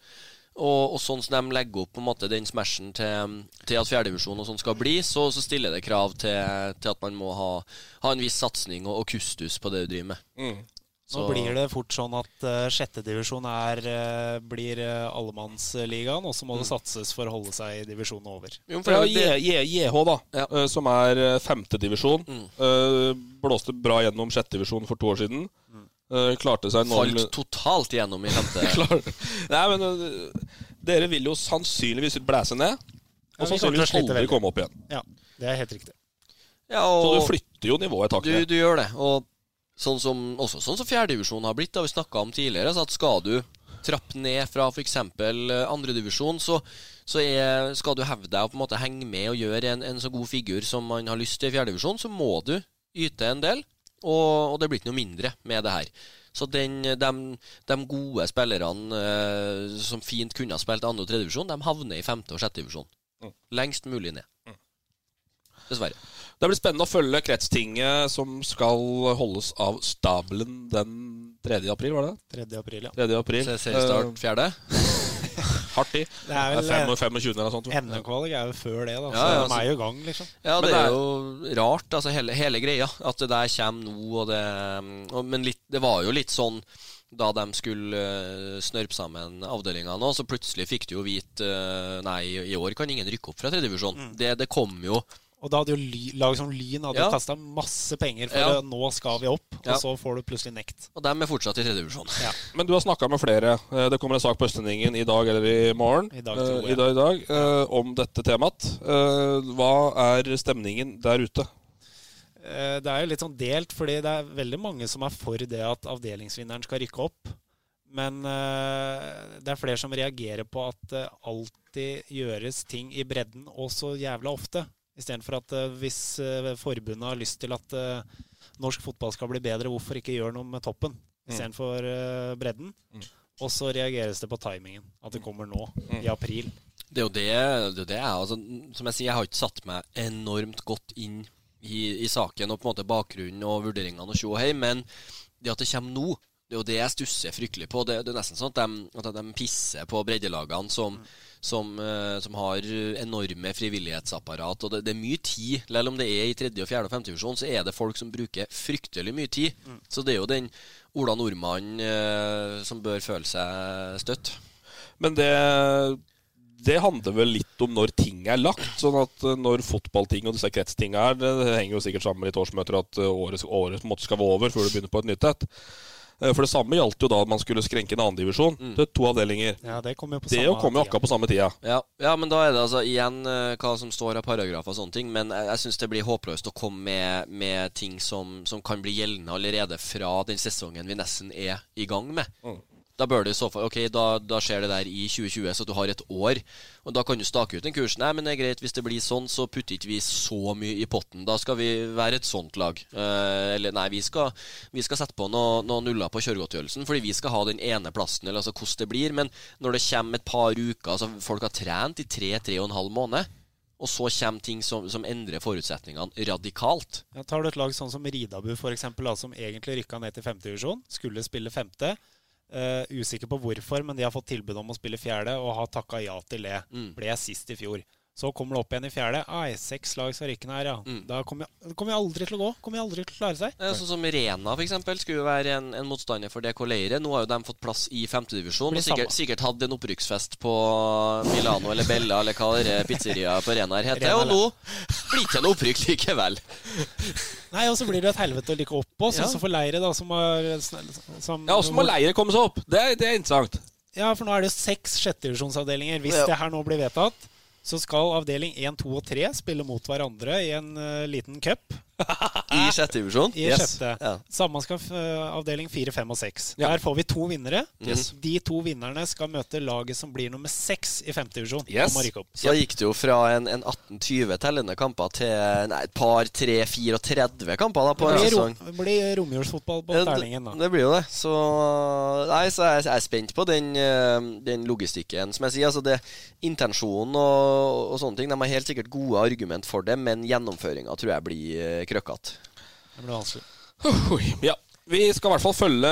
Og, og sånn som de legger opp på en måte den smashen til, til at fjerdedivisjon og sånn skal bli, så, så stiller det krav til, til at man må ha, ha en viss satsing og, og kustus på det du driver med. Nå blir det fort sånn at uh, sjettedivisjon uh, blir uh, allemannsligaen, og så må det satses for å holde seg i divisjonen over. Jo, For ja, det- er J- JH, da, Ja. uh, som er eh, femtedivisjon. Mm. Uh, blåste bra gjennom sjettedivisjon for to år siden. Eh, klarte seg noen... Falt totalt gjennom i femte. Nei, men eh, dere vil jo sannsynligvis blæse ned. Ja, Og å sannsynligvis aldri komme opp igjen. Ja, det er helt riktig. Ja, Så du flytter jo nivået et hakk du, du gjør det. Og sånn som, også sånn som fjerdedivisjonen har blitt, det har vi snakka om tidligere. Så at skal du trappe ned fra f.eks. andredivisjon, så, så er, skal du hevde deg og på en måte henge med og gjøre en, en så god figur som man har lyst til i fjerdedivisjon, så må du yte en del og, og det blir ikke noe mindre med det her. Så den, de, de, gode spillerne eh, som fint kunne ha spilt 2. og 3. divisjon, de havner i 5. og 6. divisjon. Mm. Lengst mulig ned. Mm. Dessverre. Det blir spennende å følge kretstinget som skal holdes av stabelen den 3. april, var det? 3. april, ja. 3. april. CC Start 4 hardt i. Det er Det vel er 25 eller sånt. NM-kvalik er jo før det, da. Så Ja, ja, de altså- er jo i gang, liksom. Ja, det det er jo rart, altså hele, hele greia. At det der kommer nå, og det og, Men litt, det var jo litt sånn da de skulle uh, snørpe sammen avdelingene nå, så plutselig fikk du jo vite uh, Nei, i år kan ingen rykke opp fra tredjedivisjon. Mm. Det, det kom jo Og da hadde jo ly, lag som Lyn hadde Ja. kasta masse penger for Ja. nå skal vi opp, og Ja. så får du plutselig nekt. Og de er fortsatt i tredjedivisjon. Ja. Men du har snakka med flere. Eh, Det kommer en sak på Østlendingen i dag eller i morgen I dag, eh, tror jeg. i dag, i dag eh, om dette temaet. Eh, Hva er stemningen der ute? Eh, Det er jo litt sånn delt, fordi det er veldig mange som er for det at avdelingsvinneren skal rykke opp. Men eh, det er flere som reagerer på at det alltid gjøres ting i bredden og så jævla ofte. Istedenfor at eh, hvis eh, forbundet har lyst til at eh, norsk fotball skal bli bedre, hvorfor ikke gjøre noe med toppen istedenfor uh, bredden? Og så reageres det på timingen. At det kommer nå, i april. Det er jo det, det, er det jeg, altså, Som jeg sier, jeg har ikke satt meg enormt godt inn i, i saken og på en måte bakgrunnen og vurderingene og tjo og hei, men det at det kommer nå, det er jo det jeg stusser fryktelig på. Det, det er nesten sånn at de, at de pisser på breddelagene som, som, uh, som har enorme frivillighetsapparat. Og det, det er mye tid. Selv om det er i tredje, og fjerde og femte divisjon, så er det folk som bruker fryktelig mye tid. Så det er jo den Ola Nordmann uh, som bør føle seg støtt. Men det, det handler vel litt om når ting er lagt. Sånn at eh, når fotballting og disse kretstinga er, det, henger jo sikkert sammen med litt årsmøter at året, året på en måte skal være over før du begynner på et nytt et. Eh, For det samme gjaldt jo da at man skulle skrenke en annen divisjon til to avdelinger. Ja, det kommer jo på Det samme kom jo akkurat på samme tida. Ja, ja, men da er det altså igjen eh, hva som står av paragrafer og sånne ting. Men jeg, jeg syns det blir håpløst å komme med, med ting som, som kan bli gjeldende allerede fra den sesongen vi nesten er i gang med. Da bør det i så fall Ok, da, da skjer det der i 2020, så du har et år. Og da kan du stake ut en kurs. Nei, men det er greit, hvis det blir sånn, så putter ikke vi så mye i potten. Da skal vi være et sånt lag. Eh, eller nei, vi skal, vi skal sette på noen noe nuller på kjøregodtgjørelsen, fordi vi skal ha den ene plassen, eller altså hvordan det blir. Men når det kommer et par uker, altså folk har trent i tre-tre og en halv måned. Og så kommer ting som, som endrer forutsetningene radikalt. Ja, tar du et lag sånn som Ridabu, eksempel, som egentlig rykka ned til femte divisjon, skulle spille femte. Eh, usikker på hvorfor, men de har fått tilbud om å spille fjerde, og har takka ja til det. Mm. Ble sist i fjor. Så kommer det opp igjen i fjerde. Ai, seks lag skal rykke ned her, ja. Mm. Da kommer jeg, kommer jeg aldri til å gå. Kommer jeg aldri til å klare seg. Eh, Sånn som Rena for eksempel, skulle jo være en, en motstander for DK Leire. Nå har jo de fått plass i femtedivisjon og sikkert, sikkert hatt en opprykksfest på Milano eller Bella eller hva det er pizzeria på Rena her heter. Rena, Og nå blir det ikke noe opprykk likevel. Nei, og så blir det et helvete å like opp oss, Ja. og så får Leire, da, som har som, Ja, også må Leire komme seg opp? Det, det er interessant. Ja, for nå er det seks sjettedivisjonsavdelinger. Hvis Ja. det her nå blir vedtatt, så skal avdeling 1, 2 og 3 spille mot hverandre i en eh, liten cup. I sjette divisjon. I Yes. sjette. Ja. Samme skal eh, avdeling 4, 5 og 6. Ja. Der får vi to vinnere. Yes. De to vinnerne skal møte laget som blir nummer 6 i femte divisjon. Yes. Så da gikk det jo fra en, en 18-20 tellende kamper til nei, et par, tre, 34 kamper da på en sesong. Det blir romjulsfotball på Terlingen, da. det blir jo det. Så, nei, så jeg, jeg er spent på den, eh, den logistikken. Som jeg sier, altså det, intensjonen og, og sånne ting De har helt sikkert gode argument for det, men gjennomføringa tror jeg blir uh, krøkkete. Det blir vanskelig. Ja. Vi skal i hvert fall følge,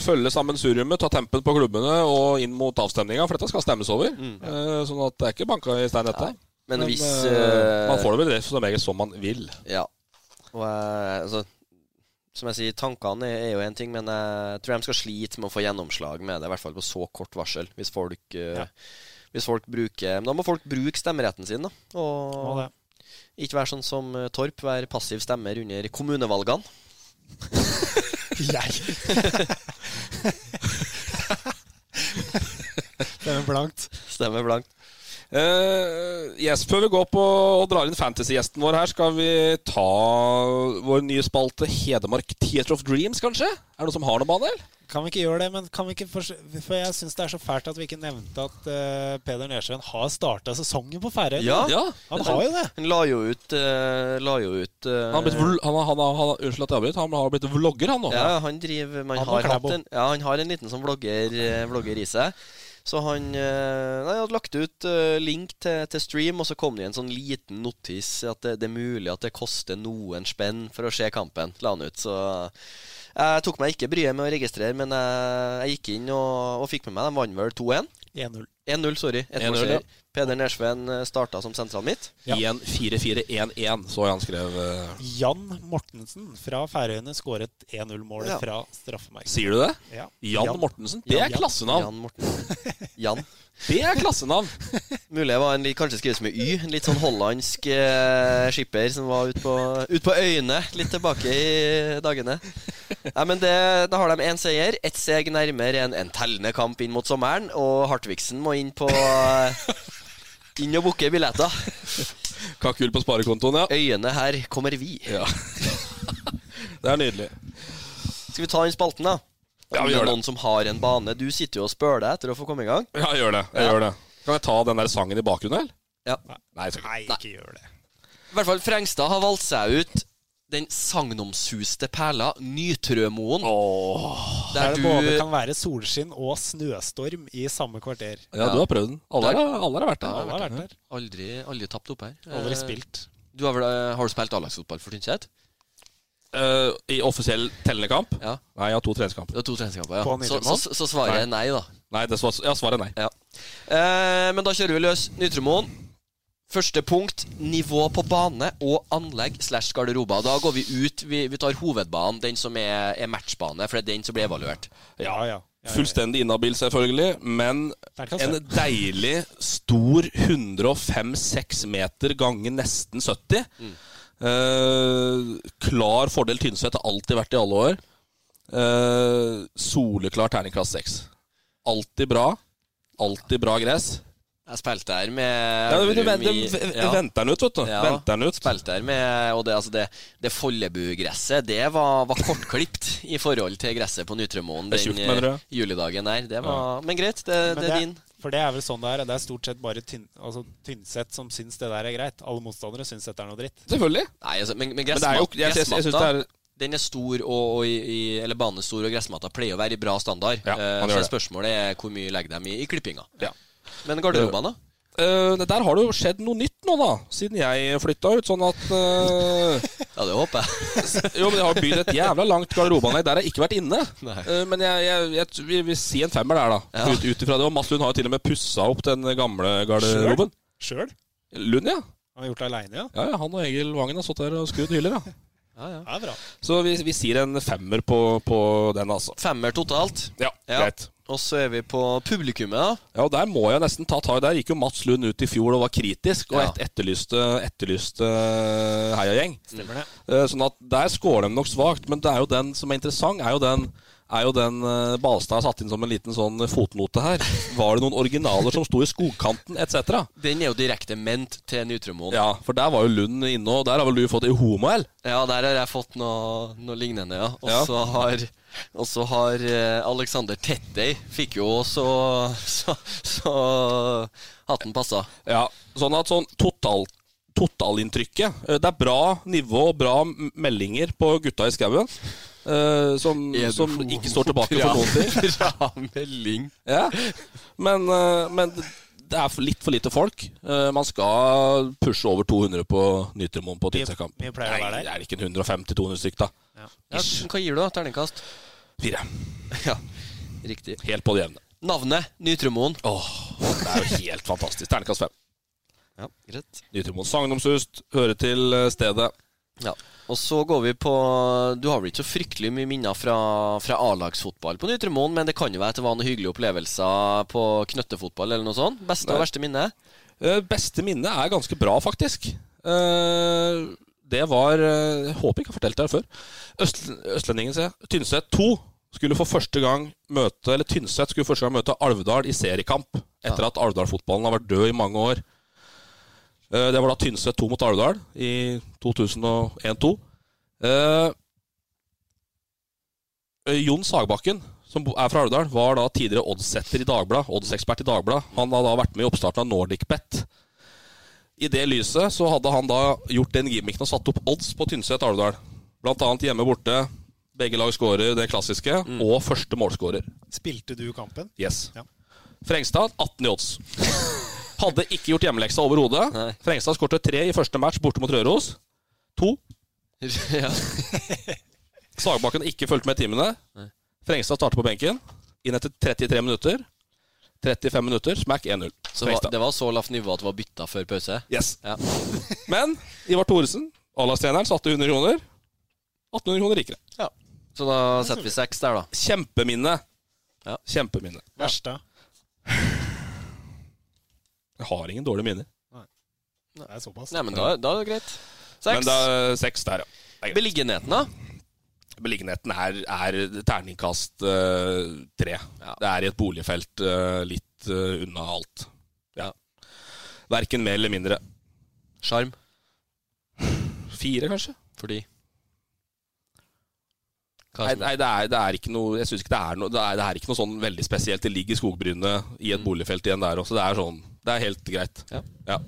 følge sammensuriumet, ta tempen på klubbene og inn mot avstemninga, for dette skal stemmes over. Eh, sånn at det er ikke banka i stein, dette. Men hvis eh, eh, Man får det vel det som regel som man vil. Ja. Og uh, altså Som jeg sier, tankene er, jo én ting, men jeg tror de skal slite med å få gjennomslag med det, i hvert fall på så kort varsel. Hvis folk, Ja. hvis folk bruker Men da må folk bruke stemmeretten sin, da. Og, Og det. Ikke være sånn som eh, Torp, være passiv stemmer under kommunevalgene. Jeg. Stemmer blankt. Stemmer blankt. Uh, yes, Før vi går på og drar inn fantasy-gjesten vår her, skal vi ta vår nye spalte Hedmark Theater of Dreams, kanskje? Er det noen som har noe eller? Kan vi ikke gjøre det? Men kan vi ikke for, for jeg syns det er så fælt at vi ikke nevnte at uh, Peder Nesjøen har starta sesongen på Færøyene. Ja, Ja. Han har jo det. Han la jo ut, uh, la jo ut uh, Han har blitt, han, har- han, har- han, har- unnskyld at jeg avbryter, han har blitt vlogger, han nå. Ja, han driver Man Han har, hatt en, ja, han har en liten sånn vlogger, vlogger i seg. Så han nei, hadde lagt ut link til, til stream, og så kom det en sånn liten notis at det, det er mulig at det koster noen spenn for å se kampen. La han ut, så jeg tok meg ikke bryet med å registrere, men jeg, jeg gikk inn og, og fikk med meg De vant vel 2-1. 1-0. 1-0, sorry. 1-0, Peder Nersveen starta som sentral midt. Ja. 1-4-4-1-1, så jeg han skrev. Uh... Jan Mortensen fra Færøyene skåret 1-0-mål Ja. fra straffemerket. Sier du det? Ja. Jan, Mortensen? Det er Jan- klassenavn! Jan Mortensen. Jan. Det er klassenavn! Mulig var en litt, kanskje skrives med Y. En litt sånn hollandsk eh, skipper som var ute på, ut på øyene litt tilbake i dagene. Nei, men det, Da har de én seier, ett seg nærmere en, en tellende kamp inn mot sommeren. Og Hartvigsen må inn på eh, Inn og booke billetter. Kakul på sparekontoen, ja. Øyene her kommer vi. ja. Det er nydelig. Skal vi ta inn spalten, da? Ja, vi gjør det. noen som har en bane. Du sitter jo og spør deg etter å få komme i gang. Ja, jeg gjør det. jeg Ja. gjør det Kan jeg ta den der sangen i bakgrunnen, eller? Ja. Nei. Nei, ikke gjør det. I hvert fall Frengstad har valgt seg ut den sagnomsuste perla Nytrømoen. Der Der det både du kan være solskinn og snøstorm i samme kvarter. Ja, du har prøvd den. Alle, Der- har- alle har vært der. Alle har vært der. aldri, aldri tapt opp her. Aldri Eh, spilt. Du har, vel, eh, har du spilt A-lagsfotball for Tynset? Uh, I offisiell tellende kamp? Ja. Nei, jeg har to treningskamper. Har to treningskamper, ja. Så, så, så svaret er nei, da. Nei, det svar, ja, svaret er nei. Ja. Uh, men da kjører vi løs Nytrømoen. Første punkt nivå på bane og anlegg slash garderober. Da går vi ut. Vi, vi tar hovedbanen, den som er, er matchbane, for det er den som blir evaluert. Ja, ja. ja, ja. Fullstendig inhabil, selvfølgelig, men en deilig, stor 105-6 meter ganger nesten 70. Eh, klar fordel Tynset har alltid vært i alle år. Eh, soleklar terningkast 6. Alltid bra. Alltid bra gress. Jeg spilte her med Ja, men du, Elverum du, ja. Venter den ut, vet du. Ja. Venter den ut. Spilte her med Og det, altså det, det Follebu-gresset, det var, var kortklipt i forhold til gresset på Nytremoen den mener eh, julidagen der. Det var, Men greit, det, Men det er din. For det er vel sånn det er. Det er stort sett bare tyn, altså, Tynset som syns det der er greit. Alle motstandere syns dette er noe dritt. Selvfølgelig. Nei, altså, men, men Men det er jo Jeg, det Den er stor, og, og i, eller banen er stor, og gressmatta pleier å være i bra standard. Ja, Eh, så spørsmålet er hvor mye legger dem i, i klippinga. Ja. Men garderobene, da? Uh, der har det jo skjedd noe nytt nå, da. Siden jeg flytta ut. Sånn at uh, Ja, det håper jeg. Jo, men jeg har bygd et jævla langt garderobeanlegg. Der har jeg ikke vært inne. Eh, men jeg, jeg, jeg vi vil si en femmer der, da. Ja. Ut, ut ifra det. Og Mads Lund har jo til og med pussa opp den gamle garderoben. Sjøl? Lund, ja. Han har gjort det aleine, ja. ja. ja. Han og Egil Vangen har stått der og skrudd hyller, ja. Ja, ja. Det er bra. Så vi, vi sier en femmer på, på den, altså. Femmer totalt. Ja, Ja. greit. Og så er vi på publikummet, da. Ja, og Der må jeg nesten ta tak. Der gikk jo Mats Lund ut i fjor og var kritisk, og Ja. et, etterlyste, etterlyste heiagjeng. Stemmer det. Eh, Sånn at Der scorer de nok svakt, men det er jo den som er interessant, er jo den er jo den eh, Balstad har satt inn som en liten sånn fotnote her. Var det noen originaler som sto i skogkanten etc.? Den er jo direkte ment til Nytremoen. Ja, for der var jo Lund inne, og der har vel du fått i homo-L? Ja, der har jeg fått noe, noe lignende, ja. Og Ja. så har, og så har eh, Alexander Tettey Fikk jo også så, så hatten passa. Ja, sånn at sånn total, totalinntrykket eh, Det er bra nivå og bra meldinger på gutta i skauen. Eh, som, som ikke står tilbake for noen ting. Bra melding. Ja. Men, uh, men det er litt for lite folk. Uh, Man skal pushe over 200 på Nytremoen på mye pleier det å være Nei, der? det er ikke 150-200 stykk, da. Ja, hva gir du, da? Terningkast? Fire. Ja, riktig. Helt på det jevne. Navnet Nytremoen. Åh, det er jo helt fantastisk. Terningkast fem. Ja, greit. Nytremoen sagnomsust, hører til stedet. Ja. Og så går vi på Du har vel ikke så fryktelig mye minner fra, fra A-lagsfotball på Nytremoen, men det kan jo være at det var noen hyggelige opplevelser på knøttefotball eller noe sånt? Beste Nei. og verste minne? Uh, Beste minne er ganske bra, faktisk. Uh, det var eh, Jeg håper jeg ikke har fortalt det her før. Øst, Østlendingen, se. Tynset 2 skulle for første gang møte Eller Tynset skulle første gang møte Alvdal i seriekamp. Etter at Alvdal-fotballen har vært død i mange år. Eh, Det var da Tynset 2 mot Alvdal i 2001-2. Eh, eh, Jon Sagbakken, som er fra Alvdal, var da tidligere oddsetter i Dagbladet. Oddsekspert i Dagbladet. Han hadde da vært med i oppstarten av NordicBet. I det lyset så hadde han da gjort den gimmicken og satt opp odds på Tynset Alvdal. Blant annet hjemme borte. Begge lag skårer det klassiske, og første målskårer. Spilte du kampen? Yes. Ja. Frengstad 18 i odds. Hadde ikke gjort hjemmeleksa overhodet. Frengstad skåret tre i første match borte mot Røros. To. ja. Sagbakken ikke fulgte med i timene. Frengstad starter på benken. Inn etter 33 minutter. 35 minutter, smack 1-0. Så var, det var så lavt nivå at det var bytta før pause? Yes. Ja. Men Ivar Thoresen, A-lagstreneren, satte 100 kroner. 1800 kroner rikere. ja. Så da setter vi seks der, da. Kjempeminne. Ja. Kjempeminne. Verste? Jeg har ingen dårlige minner. Nei Det er såpass. Nei, men da, da er det greit. Seks. Men da, seks der, ja. Beliggenheten, da? Beliggenheten er, er terningkast uh, tre. Det er i et boligfelt uh, litt uh, unna alt. Ja. Verken mer eller mindre. Sjarm? Fire, kanskje? Fordi Nei, nei det, er, det er ikke noe Jeg synes ikke det er noe det er, det er ikke noe sånn veldig spesielt. Det ligger skogbrynet i et boligfelt igjen der også. Det er sånn Det er helt greit. Ja. Ja.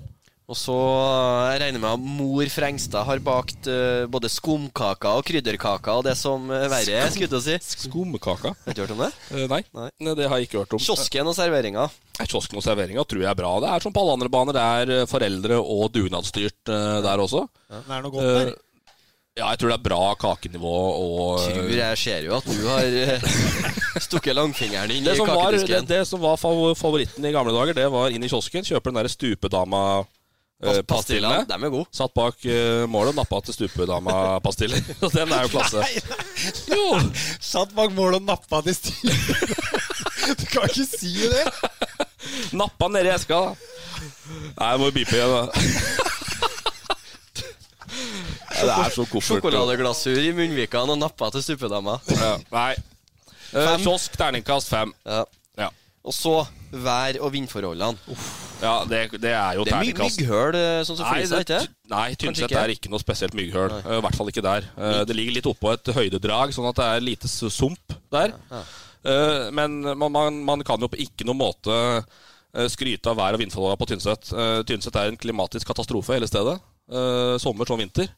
Og så eh, jeg regner med at mor Frengstad har bakt uh, både skumkaker og krydderkaker og det som uh, verre er, skulle jeg si. Skumkaka? Har du ikke hørt om det? Uh, nei. Nei. Nei, det har jeg ikke hørt om. Kiosken og serveringa. Nei, Kiosken og serveringa tror jeg er bra. Det er som på alle andre baner. Det er foreldre og dugnadsstyrt der også. Det er noe godt der. Ja, jeg tror det er bra kakenivå og Tror jeg ser jo at du har eh, stukket langfingeren inn i kakedisken. var, det, det som var favoritten i gamle dager, det var inn i kiosken, kjøpe den der stupedama eh, dem er gode. Satt bak eh, målet og nappa til stupedama-pastiller. Og den er jo klasse. Jo! Satt bak mål og nappa til stupedama Du kan ikke si det! Nappa nedi eska, da. Nei, jeg må bipe igjen, da. Det er så koffert. Sjokoladeglasur i munnvikene og nappa til stupedama. Ja, nei. Fem. Kiosk, terningkast fem. Ja. Ja. Og så vær- og vindforholdene. Ja, det, det er jo Det er mye terningkast. mygghøl, eh, sånn som Nei, Flisa, det, ikke? nei Tynset ikke? er ikke noe spesielt mygghøl. Eh, I hvert fall ikke der. Eh, Det ligger litt oppå et høydedrag, sånn at det er lite s- sump der. Eh, Men man, man, man kan jo på ikke noen måte eh, skryte av vær- og vindforholdene på Tynset. Eh, Tynset er en klimatisk katastrofe hele stedet. Eh, Sommer som vinter.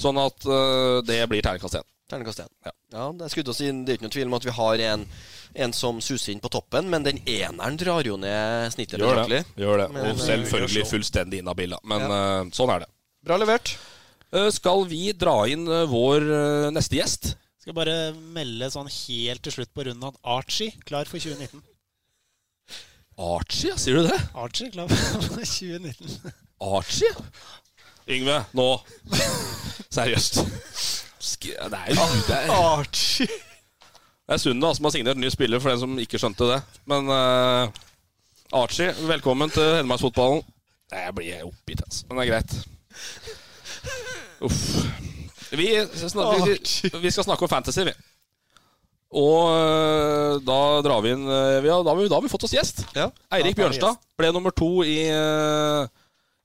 Sånn at uh, det blir terningkast én. Terningkast én. Ja. Ja, det, er skudd å si, det er ikke noe tvil om at vi har en, en som suser inn på toppen, men den eneren drar jo ned snittet Gjør det. Gjør det. Men, Og eh, selvfølgelig fullstendig inhabila. Men eh, sånn er det. Bra levert. Eh, Skal vi dra inn vår neste gjest? Skal bare melde sånn helt til slutt på runden at Archie klar for 2019. Archie, sier du det? Archie klar for 2019. Archie? Yngve, nå. Seriøst. Sk det er jo er, Archie. det er Sundet som har signert ny spiller, for den som ikke skjønte det. Men uh, Archie, velkommen til Hedmarksfotballen. Jeg blir oppgitt, altså. Men det er greit. Uff. Vi, vi, vi skal snakke om fantasy, vi. Og øh, da drar vi inn vi har, da, har vi, da har vi fått oss gjest. Ja. Eirik Bjørnstad ble nummer to i, øh,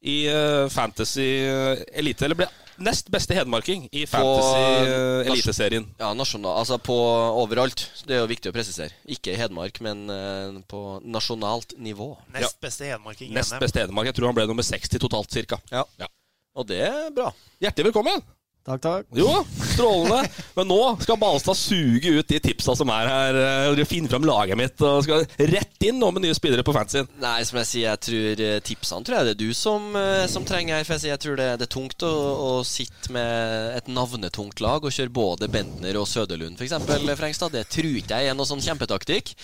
i øh, Fantasy øh, Elite. Eller ble nest beste hedmarking i Fantasy øh, Eliteserien. Ja, nasjonal, altså på overalt. Det er jo viktig å presisere. Ikke i Hedmark, men uh, på nasjonalt nivå. Nest beste hedmarking i Nest beste hedmark. Jeg tror han ble nummer 60 totalt, cirka. Ja. Ja. Og det er bra. Hjertelig velkommen! Takk, takk. Jo, strålende. Men nå skal Balstad suge ut de tipsa som er her. øh, finne fram laget mitt og skal rett inn nå med nye spillere på fansen. Nei, som jeg sier, jeg tror eh, tipsene tror jeg det er du som, eh, som trenger her. For jeg, sier, jeg tror det, det er tungt å, å sitte med et navnetungt lag og kjøre både Bentner og Søderlund, f.eks. Frengstad. Det tror ikke jeg er noe sånn kjempetaktikk.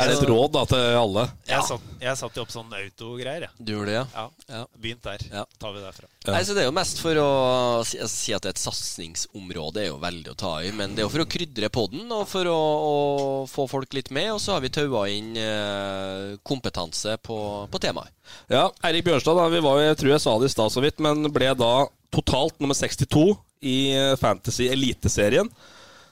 Er det et råd da til alle? Jeg, satt, jeg satte jo opp sånn autogreier, jeg. Du gjorde det, ja? Ja. Ja. Begynt der. Ja. Tar vi derfra. Ja. Nei, så Det er jo mest for å si, altså, si at et satsingsområde er jo veldig å ta i. Men det er jo for å krydre podden og for å, å få folk litt med. Og så har vi taua inn eh, kompetanse på, på temaet. Ja, Eirik Bjørnstad, da, vi var, jeg tror jeg sa det i stad så vidt, men ble da totalt nummer 62 i eh, Fantasy Eliteserien.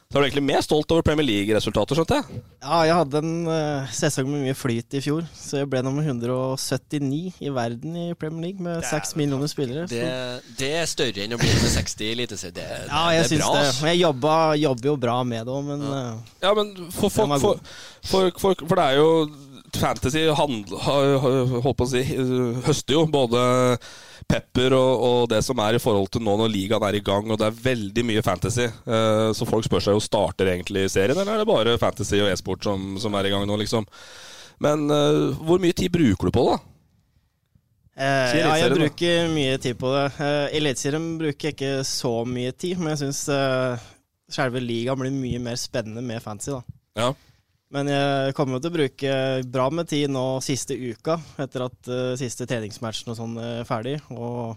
Så er du egentlig mer stolt over Premier League-resultater, skjønte jeg? Ja, jeg hadde en uh, sesong med mye flyt i fjor, så jeg ble nummer 179 i verden i Premier League med seks millioner spillere. Det, det er større enn å bli nummer 60 i Eliteserien. Det, det, ja, jeg det er bra. det. Jeg jobba, jobber jo bra med det òg, men uh, Ja, men for, for, for, for, for, for det er jo Fantasy handl, ha- ha- holdt på å si, eh, høster jo både pepper og, og det som er i forhold til nå når ligaen er i gang, og det er veldig mye fantasy. Uh, så folk spør seg jo starter egentlig serien, eller er det bare fantasy og e-sport som, som er i gang nå, liksom. Men uh, hvor mye tid bruker du på det? Eh, ja, jeg bruker da. mye tid på det. Uh, Eliteserien bruker jeg ikke så mye tid, men jeg syns uh, selve ligaen blir mye mer spennende med fantasy, da. Ja. Men jeg kommer jo til å bruke bra med tid nå siste uka, etter at uh, siste treningsmatchen og sånn er ferdig. Og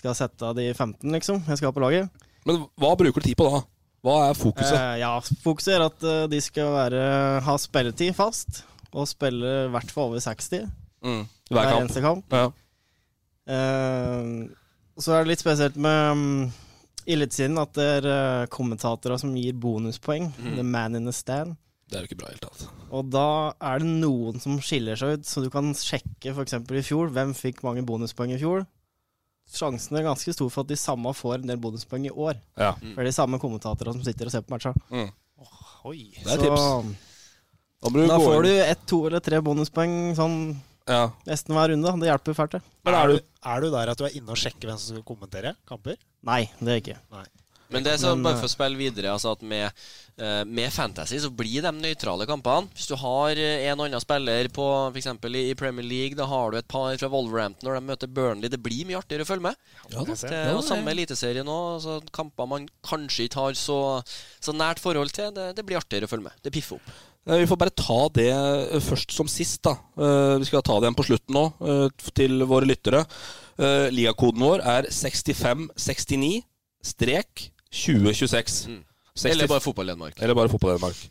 skal sette av de 15, liksom, jeg skal ha på laget. Men hva bruker du tid på da? Hva er fokuset? Uh, ja, fokuset er at uh, de skal være, ha spilletid fast, og spille i hvert fall over 60 Mm, hver kamp. eneste kamp. Ja. Eh, så er det litt spesielt med um, Eliteserien at det er eh, kommentatorer som gir bonuspoeng. Mm. The man in the stand. Det er jo ikke bra i det hele tatt. Og da er det noen som skiller seg ut, så du kan sjekke f.eks. i fjor. Hvem fikk mange bonuspoeng i fjor? Sjansen er ganske stor for at de samme får en del bonuspoeng i år. Ja. For det er de samme kommentatorene som sitter og ser på matcha. Mm. Oi. Det er tips. Da, da får du ett, to eller tre bonuspoeng sånn ja. nesten hver runde. Det hjelper fælt, det. Men er, du, er du der at du er inne og sjekker hvem som skal kommentere kamper? Nei, det er jeg ikke. Nei. Men det er sånn, bare eh, for å spille videre altså at med, eh, med Fantasy så blir de nøytrale kampene. Hvis du har en og annen spiller på f.eks. I, Premier League, da har du et par fra Wolverhampton når de møter Burnley. Det blir mye artigere å følge med. Ja. Det er jo samme eliteserie nå. òg. Altså, kamper man kanskje ikke har så, så nært forhold til. Det, det blir artigere å følge med. Det piffer opp. Eh, Vi får bare ta det eh, først som sist. da. Eh, Vi skal ta det igjen på slutten nå, eh, til våre lyttere. Eh, Ligakoden vår er 6569 strek 2026. Mm. Eller bare Fotball-Danmark. Eller bare fotball-Danmark.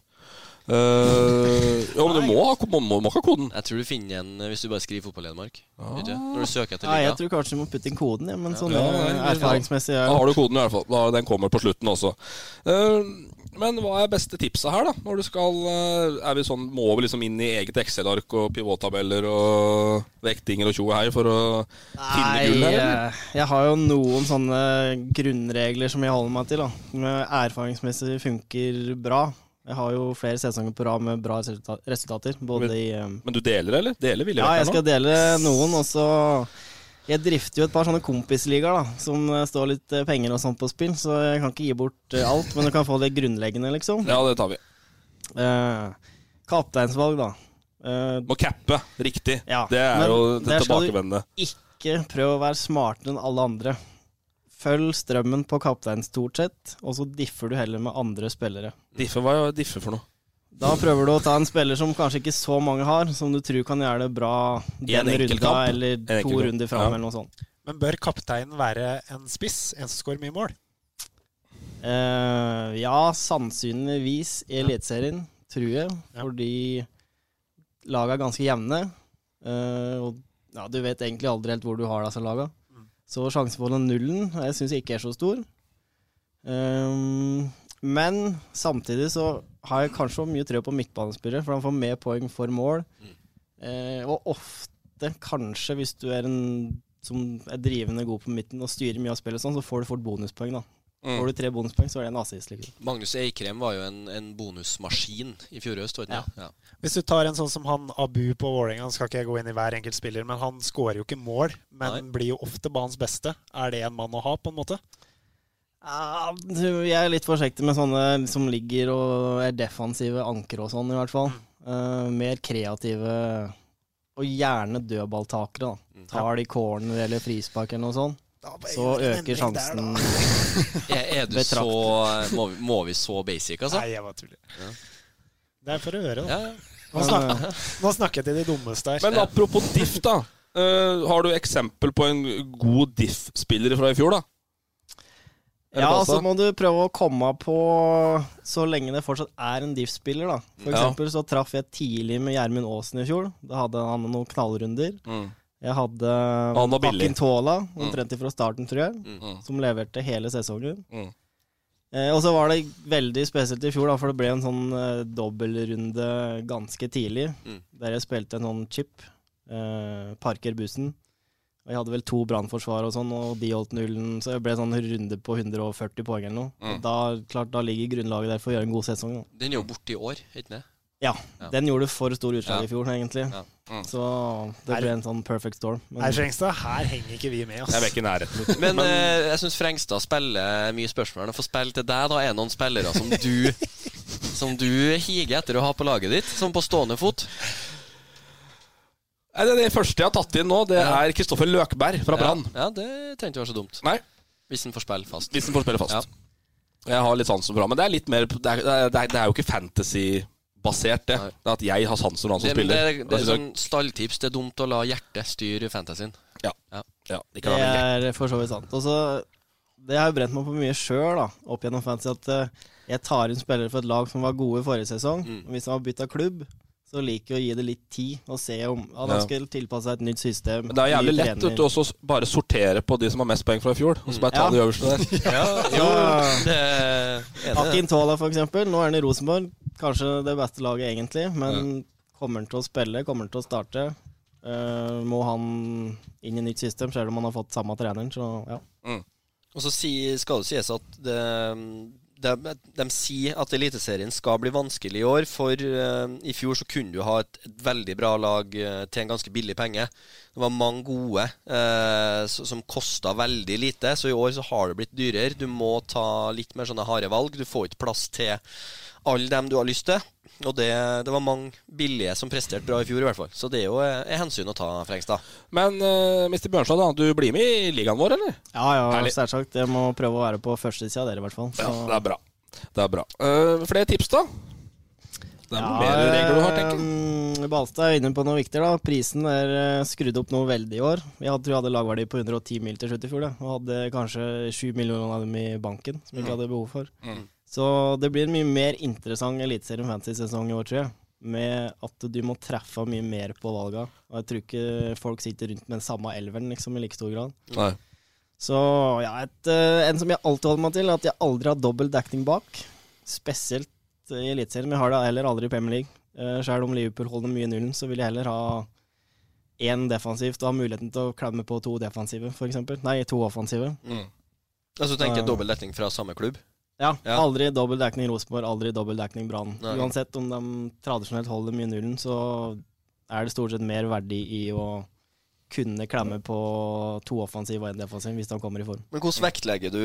Uh, ja, men du må ha, må, må, må ikke ha koden. Jeg tror du finner en eh, hvis du bare skriver Fotball-Danmark. Ah. Når du søker etter Nei, jeg tror kanskje du må putte inn koden, ja, men sånn Ja, eh, erfaringsmessig Da har du koden i hvert fall. Da, den kommer på slutten også. Eh, men hva er beste tipset her, da? Når du skal eh, Er vi sånn Må vi liksom inn i eget Excel-ark og pivottabeller og vektinger og tjo og hei for å finne Nei, gull her, eller? eh, jeg har jo noen sånne grunnregler som jeg holder meg til. da Erfaringsmessig funker bra. Jeg har jo flere sesonger på rad med bra resultater. Både Men- i eh, Men du deler, eller? Deler vil jeg Ja, jeg skal dele noen, og så Jeg drifter jo et par sånne kompisligaer, da, som eh, står litt eh, penger og sånt på spill, så jeg kan ikke gi bort eh, alt, men du kan få det grunnleggende, liksom. Ja, det tar vi. Eh, kapteinsvalg, da. Eh, Må cappe riktig. Ja, det er jo det tilbakevendende. ikke prøv å være smartere enn alle andre. Følg strømmen på kaptein stort sett, og så differ du heller med andre spillere. Diffe, hva er diffe for noe? Da prøver du å ta en spiller som kanskje ikke så mange har, som du tror kan gjøre det bra den runda eller En to runder fram, ja. eller noe sånt. Men bør kapteinen være en spiss? En som skårer mye mål? Uh, ja, sannsynligvis i Eliteserien, tror jeg, Ja. fordi laga er ganske jevne. Uh, og ja, du vet egentlig aldri helt hvor du har disse laga. Mm. Så sjansen for den nullen jeg syns ikke er så stor. Um, men samtidig så har jeg kanskje mye trø på midtbanespillere, for han får mer poeng for mål. Eh, og ofte, kanskje, hvis du er en som er drivende god på midten og styrer mye av spillet, sånn, så får du fort bonuspoeng. da Mm. Får du tre bonuspoeng, så er det en assist. Liksom. Magnus Eikrem var jo en, en bonusmaskin i fjor høst. Ja. Ja. Hvis du tar en sånn som han Abu på Vålerenga, skal ikke jeg gå inn i hver enkelt spiller, men han skårer jo ikke mål, men Nei. blir jo ofte banens beste. Er det en mann å ha, på en måte? Ja, jeg er litt forsiktig med sånne som ligger og er defensive ankere og sånn, i hvert fall. Uh, mer kreative og gjerne dødballtakere. da. Tar de corner eller frispark eller noe sånt, så øker sjansen Er, er du så må, vi- må vi så basic, altså? Nei, jeg bare tuller. Det er for å høre, da. Ja, ja. Nå, snak, nå snakker jeg til de dummeste her. Men apropos diff, da. Uh, har du eksempel på en god diff-spiller fra i fjor, da? Ja, og så må du prøve å komme på så lenge det fortsatt er en diff-spiller, da. For Ja. eksempel så traff jeg tidlig med Gjermund Aasen i fjor. Da hadde han noen knallrunder. Mm. Jeg hadde. Akintola, Mm. omtrent fra starten, tror jeg, Mm. som leverte hele sesongen. Mm. Eh, og så var det veldig spesielt i fjor, da, for det ble en sånn eh, dobbeltrunde ganske tidlig. Mm. Der jeg spilte en sånn chip, eh, Parker bussen. Jeg hadde vel to brannforsvar og sånn, og de holdt nullen, så det ble sånn runde på 140 poeng eller noe. Mm. Da, klart, da ligger grunnlaget der for å gjøre en god sesong. Da. Den er jo borte i år, ikke det? Ja, Ja. den gjorde for stor utslag Ja. i fjor, egentlig. Ja. Mm. Så det ble en sånn perfect storm. Men- Nei, Frengstad, her henger ikke vi med, oss Jeg er ikke i nærheten. Men eh, jeg syns Frengstad spiller mye spørsmål. Få spille til deg, da er noen spillere som du Som du higer etter å ha på laget ditt, som på stående fot. Nei, det, det første jeg har tatt inn nå, det er Kristoffer Løkberg fra Brann. Ja, ja, det trengte ikke være så dumt. Nei. Hvis en får spille fast. Hvis en får spille fast. Ja. Jeg har litt sansen for ham. Men det er litt mer Det er, det er, det er jo ikke fantasy-basert, det. Det er at jeg har sansen for han som Det, spiller. det, det, er synes jeg- sånn stalltips. Det er dumt å la hjertet styre fantasyen. Ja. ja. ja Det er for så vidt sant. Og så Det har jo brent meg på mye sjøl, da, opp gjennom fantasy, at eh, jeg tar inn spillere for et lag som var gode i forrige sesong. Mm. Hvis de har bytta klubb, så liker jeg å gi det litt tid og se om han de Ja. skal tilpasse seg et nytt system. Men det er jævlig lett også å bare sortere på de som har mest poeng fra i fjor, og så bare ta Ja. de øverste der. Det er det. Tola, for eksempel. Nå er han i Rosenborg. Kanskje det beste laget, egentlig. Men kommer han til å spille? Kommer han til å starte? Uh, må han inn i nytt system, selv om han har fått samme treneren, så ja. Og så si, skal det sies at det, de, de sier at Eliteserien skal bli vanskelig i år, for uh, i fjor så kunne du ha et, et veldig bra lag uh, til en ganske billig penge. Det var mange gode uh, som kosta veldig lite, så i år så har det blitt dyrere. Du må ta litt mer sånne harde valg. Du får ikke plass til alle dem du har lyst til. Og det, det var mange billige som presterte bra i fjor, i hvert fall. Så det er jo eh, et hensyn å ta, Frengstad. Men uh, Mr. Bjørnstad, da, du blir med i ligaen vår, eller? Ja, ja, selvsagt. Jeg må prøve å være på førstesida av dere, i hvert fall. Ja, det er bra. Det er bra. Uh, flere tips, da? Det er noen mer regler du har, tenker jeg. jeg. Balstad er inne på noe viktig. da Prisen er eh, skrudd opp noe veldig i år. Vi hadde, tror jeg hadde lagverdi på 110 mil til slutt i fjor. da, Og hadde kanskje 7 millioner av dem i banken, som vi ikke hadde behov for. Mm. Så det blir en mye mer interessant Eliteserien Fantasy-sesong i år, tror jeg. Med at du må treffe mye mer på valga. Og jeg tror ikke folk sitter rundt med den samme elveren liksom, i like stor grad. Nei. Så ja, et, eh, en som jeg alltid holder meg til, er at jeg aldri har dobbel dekning bak. Spesielt i Eliteserien, men jeg har det heller aldri i Premier League. Uh, Selv om Liverpool holder mye nullen, så vil jeg heller ha én defensivt og ha muligheten til å klemme på to defensive, f.eks. Nei, to offensive. Altså, du tenker uh, dobbel dekning fra samme klubb? Ja, Ja. aldri dobbel dekning Rosenborg, aldri dobbel dekning Brann. Uansett om de tradisjonelt holder mye nullen, så er det stort sett mer verdi i å kunne klemme på to offensiv og én defensiv hvis de kommer i form. Men hvordan vektlegger du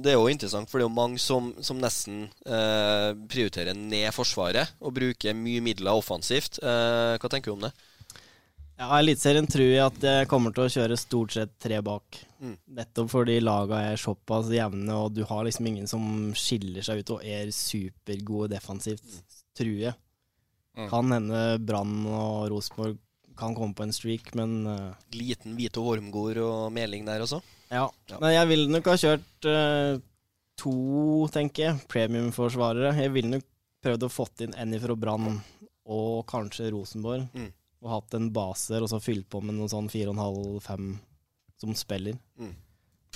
Det er jo interessant, for det er jo mange som, som nesten eh, prioriterer ned Forsvaret og bruker mye midler offensivt. Eh, hva tenker du om det? Ja, Eliteserien tror jeg at jeg kommer til å kjøre stort sett tre bak. Mm. Nettopp fordi laga er såpass jevne, og du har liksom ingen som skiller seg ut og er supergode defensivt, tror jeg. Mm. Kan hende Brann og Rosenborg kan komme på en streak, men uh, Liten Vito Wormgård og Meling der også? ja. Ja. Men jeg ville nok ha kjørt uh, to, tenker jeg, premiumforsvarere. Jeg ville nok prøvd å fått inn en fra Brann og kanskje Rosenborg. Mm. Og hatt en baser og så fylt på med noen sånn 4,5-5 som spiller. Mm.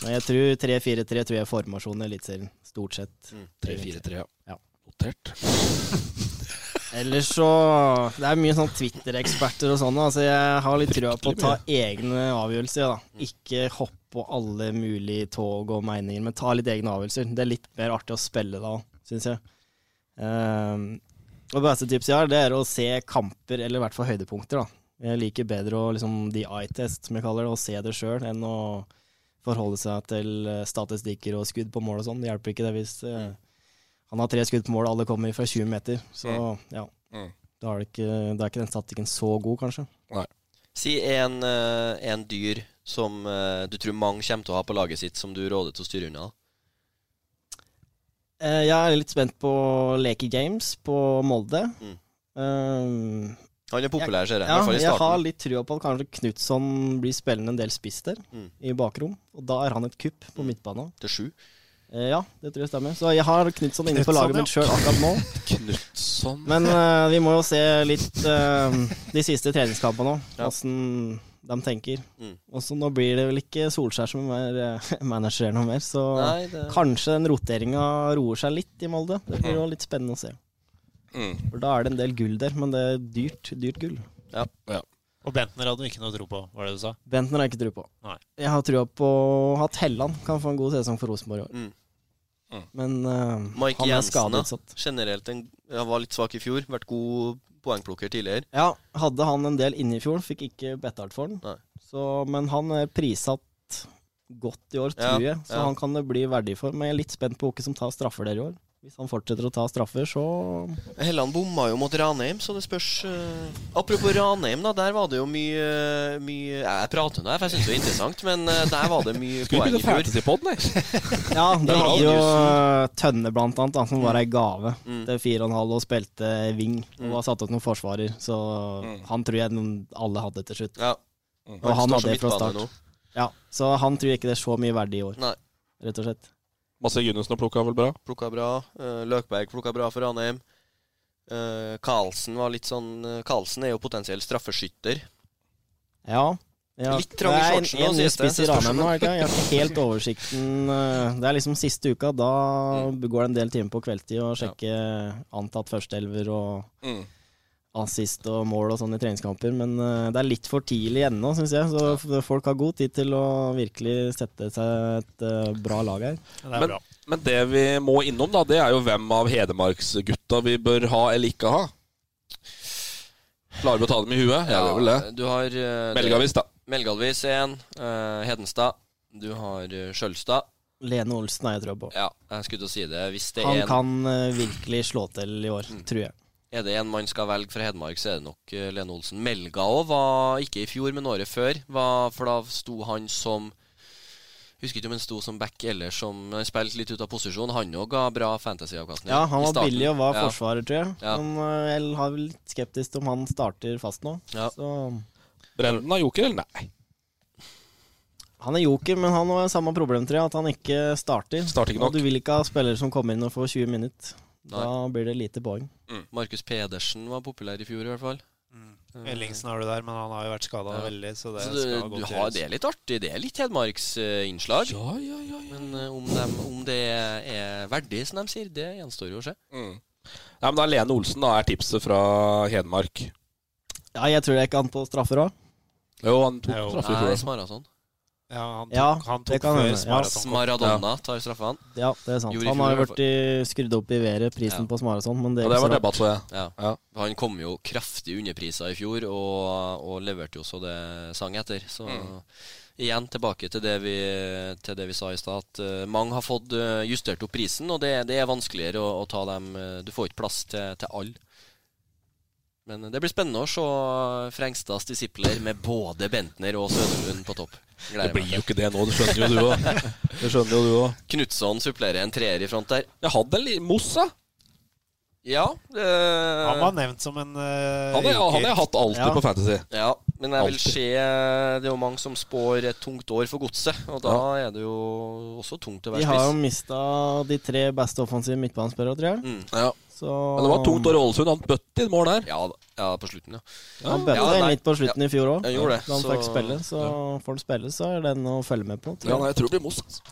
Men jeg tror 3-4-3 tror jeg er formasjonen i Eliteserien, stort sett. Mm. 3-4-3, ja. Ja. Notert. Ellers så Det er mye sånn Twitter-eksperter og sånn. Altså jeg har litt trua på å ta egne avgjørelser. Da. Ikke hoppe på alle mulige tog og meninger, men ta litt egne avgjørelser. Det er litt mer artig å spille da, syns jeg. Ehm, og det beste tipset jeg har, det er å se kamper, eller i hvert fall høydepunkter. da. Jeg liker bedre å liksom the eye-test, som jeg kaller det, og se det sjøl, enn å forholde seg til eh, statistikker og skudd på mål og sånn. Det hjelper ikke det hvis eh, han har tre skudd på mål, alle kommer fra 20 meter. Så ja, Mm. da er, det ikke, da er ikke den statistikken så god, kanskje. Si en, eh, en dyr som eh, du tror mange kommer til å ha på laget sitt, som du råder til å styre unna. Jeg er litt spent på Leke Games på Molde. Mm. Um, Han er populær, ser jeg. Ja, i jeg har litt trua på at kanskje Knutson blir spillende en del spiss der, Mm. i bakrom. Og da er han et kupp på midtbanen. Til sju. Eh, ja, det tror jeg stemmer. Så jeg har Knutson inne på laget mitt sjøl akkurat nå. Knutson Men uh, vi må jo se litt uh, de siste treningskampene òg, Ja. De tenker. Mm. Og så nå blir det vel ikke Solskjær som er eh, manager noe mer, så Nei, det- kanskje den roteringa roer seg litt i Molde. Det blir jo litt spennende å se. Mm. For da er det en del gull der, men det er dyrt, dyrt gull. Ja. Og Bentner hadde du ikke noe tro på, var det du sa? Bentner har jeg ikke tro på. Nei. Jeg har trua på at Helland kan få en god sesong for Rosenborg i år. Mm. Men uh, han er skadet. Mike Jensen, generelt en, ja, var litt svak i fjor. Vært god poengplukker tidligere. Ja, hadde han en del inne i fjor, fikk ikke betalt for den. Så, men han er prissatt godt i år, Ja, tror jeg. Så ja. han kan det bli verdig for. Men jeg er litt spent på hvem som tar straffer der i år. Hvis han fortsetter å ta straffer, så Helland bomma jo mot Ranheim, så det spørs eh, Apropos Ranheim, da. Der var det jo mye, mye Jeg prater nå, her, for jeg syns det er interessant, men eh, der var det mye Skulle poeng du i fjor. Ja, Det var jo Tønne, blant annet, da, som var ei gave Mm. til 4,5 og spilte wing. Og Mm. var satt opp noen forsvarer, så Mm. han tror jeg noen- alle hadde til slutt. Ja. Og han hadde det fra start. Ja, så han tror jeg ikke det er så mye verdi i år, Nei. rett og slett. Masse Junussen har plukka vel bra. Plukka bra. Eh, Løkberg plukka bra for Ranheim. Uh, Karlsen var litt sånn eh, Karlsen er jo potensiell straffeskytter. Ja. ja. Litt trang i shortsen. Det er en, en ny spiss i Ranheim nå, ikke? Jeg har ikke helt oversikten. eh, Det er liksom siste uka. Da Mm. går det en del timer på kveldstid å sjekke antatt førsteelver og Mm. Assist og mål og sånn i treningskamper. Men eh, det er litt for tidlig ennå, syns jeg. Så folk har god tid til å virkelig sette seg et eh, bra lag her. Det er Men, bra. men det vi må innom, da, det er jo hvem av Hedmarksgutta vi bør ha eller ikke ha. Klarer vi å ta dem i huet? Jeg gjør vel det. Du har uh, det- Melgavis, da. Melgalvis er en. eh, Hedenstad. Du har uh, Skjølstad. Lene Olsen har jeg trua på. Ja, jeg skulle til å si det. Hvis det Han er en, kan eh, virkelig slå til i år, Mm. tror jeg. Er det en man skal velge fra Hedmark, så er det nok eh, Lene Olsen. Melga òg var ikke i fjor, men året før. Var, for da sto han som Husker ikke om han sto som back eller som Han spilte litt ut av posisjon. Han òg ga bra fantasyavkastning. Ja, han var billig og var ja. forsvarer, tror jeg. Ja. Men eh, jeg har vel litt skeptisk til om han starter fast nå. Ja. Så Brenden har joker, eller nei? Han er joker, men han har samme problem, tror jeg, at han ikke starter. Starter ikke nok. Og du vil ikke ha spillere som kommer inn og får 20 minutter. Da blir det lite poeng. Markus Pedersen var populær i fjor, i hvert fall. Ellingsen har du der, men han har jo vært skada Ja. veldig, så det Så skal du, du har, det er litt artig. Det er litt Hedmarksinnslag. Ja, ja, ja, ja. Men uh, om, dem, om det er verdig, som de sier, det gjenstår jo å se. Mm. Ja, men da Lene Olsen da er tipset fra Hedmark. Ja, jeg tror det er ikke han på straffer òg. Jo, han tok straffer straffe i Nei, fjor. Ja, han tok, Ja, han det tok kan før hende, ja. Smaraton kom. Smaradonna tar straffene. Ja, det er sant. Gjorde i Han har jo hvert blitt skrudd opp i været, prisen Ja. på Smarason, men det Ja, er det ikke var så rart. debatt, så jeg. Ja. Ja. Han kom jo kraftig underprisa i fjor, og, og leverte jo så det sang etter. Så Mm. igjen tilbake til det vi, til det vi sa i stad, at eh, mange har fått eh, justert opp prisen, og det, det er vanskeligere å, å ta dem eh, Du får ikke plass til, til alle. Men det blir spennende å se Frengstads disipler med både Bentner og Søderlund på topp. Det blir meg jo ikke det nå, det skjønner jo du òg. Det skjønner jo du òg. Knutson supplerer en treer i front der. Jeg hadde en liten Mossa. Ja. Øh... Han var nevnt som en øh, Han har jeg hatt alltid Ja. på Fantasy. Ja, men jeg vil Alltid. se Det er jo mange som spår et tungt år for godset, og da er det jo også tungt å De har jo spiss. mista de tre beste offensive midtbanespillerne, tror jeg. Mm. Ja. Så Men det var tungt år i Ålesund. Han bøtte inn mål der. Ja, ja, på slutten, ja. Han bøtte Ja, inn litt på slutten i fjor òg, det, da han så- fikk spille. Så får han spille, så er den å følge med på. Ja, nei, jeg. tror det blir Moss. altså.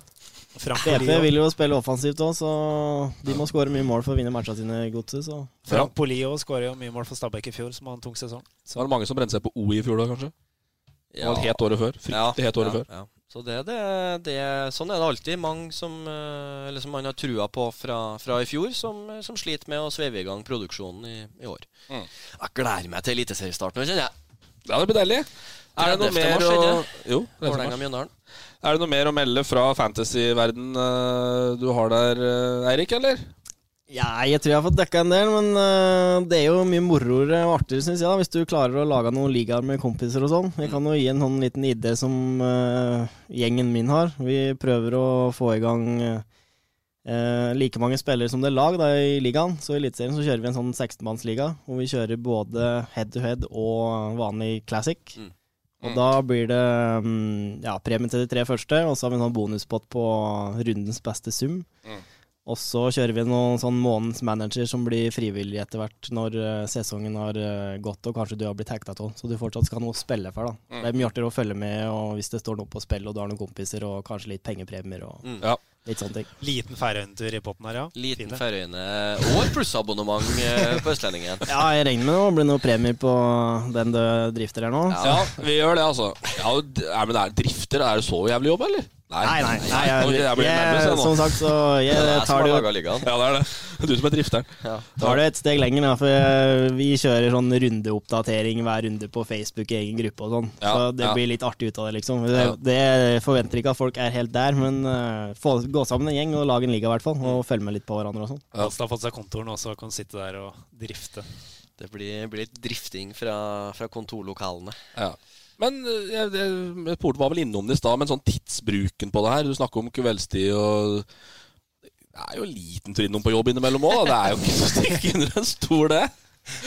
BP vil jo spille offensivt òg, så de må skåre mye mål for å vinne matcha sine i godset. Så Frank Polio skåra jo mye mål for Stabæk i fjor, som var en tung sesong. Så var det mange som brente seg på OI i fjor da, kanskje? Ja. Det var et het året før. Fryktelig het året ja, før. Så det, det, det, sånn er det alltid. Mange som, eh, som man har trua på fra, fra i fjor, som, som sliter med å sveive i gang produksjonen i, i år. Mm. Jeg gleder meg til eliteseriestart nå, kjenner jeg. Ja, det blir deilig. Er det noe mer mars, å? Jo, 30. Er det noe mer å melde fra fantasy-verden eh, du har der, eh, Eirik, eller? Ja, jeg tror jeg har fått dekka en del, men uh, det er jo mye moroere og artigere, syns jeg, da, hvis du klarer å lage noen ligaer med kompiser og sånn. Jeg kan jo gi en sånn liten idé som uh, gjengen min har. Vi prøver å få i gang eh, like mange spillere som det er lag da, i ligaen. Så i Eliteserien så kjører vi en sånn 16-mannsliga, hvor vi kjører både head to head og vanlig classic. Mm. Og da blir det um, ja, premie til de tre første, og så har vi en sånn bonuspott på rundens beste sum. Mm. Og så kjører vi noen sånn månedens manager som blir frivillig etter hvert når eh, sesongen har eh, gått og kanskje du har blitt hekta av, så du fortsatt skal ha noe å spille for. da. Mm. Det er mye artigere å følge med og hvis det står noe på spill og du har noen kompiser og kanskje litt pengepremier og Mm. Ja. litt sånne ting. Liten Færøyene-tur i potten her, ja. Liten. Færøyene og plussabonnement eh, på Østlendingen. Ja, jeg regner med det blir noe premier på den du drifter her nå. Ja, vi gjør det, altså. Ja, men det er drifter, er det så jævlig jobb, eller? Nei, nei. nei nei jeg, jeg blir nervøs, jeg nå. som sagt, så jeg Det er tar det jo. Ja, det er det. Du som er drifteren. Ja. tar det et steg lenger, da, for vi kjører sånn rundeoppdatering hver runde på Facebook i egen gruppe og sånn. Ja, så det ja. blir litt artig ut av det, liksom. Det, det forventer ikke at folk er helt der, men uh, få, gå sammen en gjeng og lage en liga, i hvert fall. Og følge med litt på hverandre og sånn. Ja. Halstad har fått seg kontor nå, så kan sitte der og drifte. Det blir, blir litt drifting fra, fra kontorlokalene. Ja. Men eh, jeg, jeg, Port var vel innom det i stad, men sånn tidsbruken på det her Du snakker om kveldstid og Det er jo en liten tur innom på jobb innimellom òg. Det er jo ikke så stikke under en stol, det.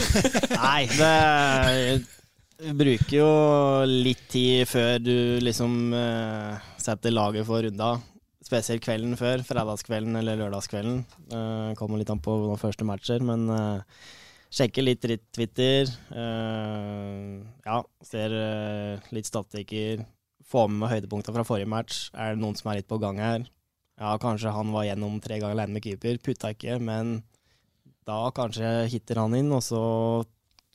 Nei, det bruker jo litt tid før du liksom uh, setter laget for runda. Spesielt kvelden før. Fredagskvelden eller lørdagskvelden. Uh, kommer litt an på noen første matcher, men uh, sjekker litt Twitter. eh, ja, ser eh, litt statistikker. Får med meg høydepunkter fra forrige match. Er det noen som er litt på gang her? Ja, kanskje han var gjennom tre ganger alene med keeper. Putta ikke, men da kanskje hitter han inn, og så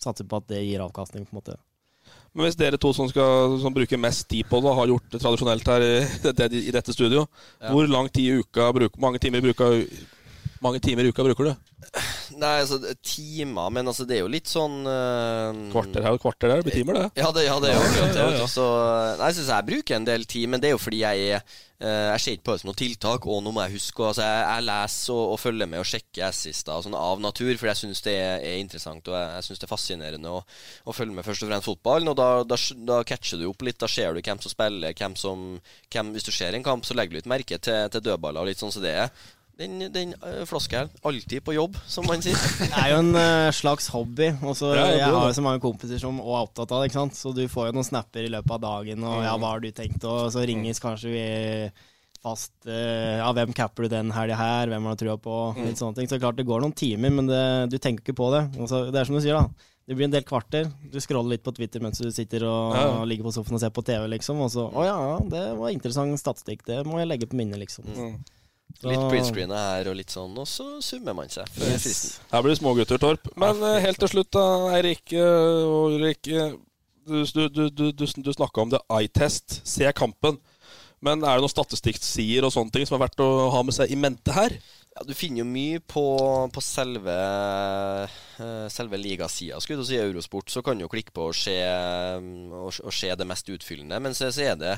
satser på at det gir avkastning, på en måte. Men hvis dere to som, skal, som bruker mest tid på det, har gjort det tradisjonelt her i, dette- i dette studio, Ja. hvor lang tid i uka bruker, mange timer i uka, mange timer i uka bruker du? Nei, altså timer, men altså det er jo litt sånn uh, Kvarter her og kvarter der, blir timer, det. Ja, det, ja, det er jo akkurat det. Ja, ja. Så, nei, jeg syns jeg bruker en del tid, men det er jo fordi jeg er uh, Jeg ser ikke på det som noe tiltak, og nå må jeg huske altså, jeg, jeg leser og, og følger med og sjekker assister og sånn av natur, for jeg syns det er, er interessant og jeg, jeg syns det er fascinerende å, å følge med først og fremst fotballen. Og da, da, da catcher du opp litt, da ser du hvem som spiller, hvem som hvem, Hvis du ser en kamp, så legger du litt merke til, til dødballer og litt sånn som det er. Den, den uh, floskelen. Alltid på jobb, som man sier. Det er jo en uh, slags hobby. Også, Ja, Jeg har jo så mange kompiser som også er opptatt av det, ikke sant? så du får jo noen snapper i løpet av dagen, og ja, hva har du tenkt, og så ringes kanskje vi fast uh, Ja, hvem capper du den helga her, hvem har du trua på, litt sånne ting. Så klart det går noen timer, men det, du tenker ikke på det. Også, det er som du sier, da. Det blir en del kvarter. Du scroller litt på Twitter mens du sitter og Ja. ligger på sofaen og ser på TV, liksom. Og så Å ja, det var interessant statistikk. Det må jeg legge på minnet, liksom. Så- Litt printscreen her og litt sånn, og så summer man seg før Yes. fristen. Her blir det smågutter, Torp. Men eh, helt til slutt, da, Eirik eh, og Ulrik. Du, du, du, du, du, du snakka om det eye-test. Se kampen. Men er det noen statistikksider og sånne ting som er verdt å ha med seg i mente her? Ja, du finner jo mye på, på selve, selve ligasida. Skulle du si Eurosport, så kan du jo klikke på og se, å og, og se det mest utfyllende. Men så, så er det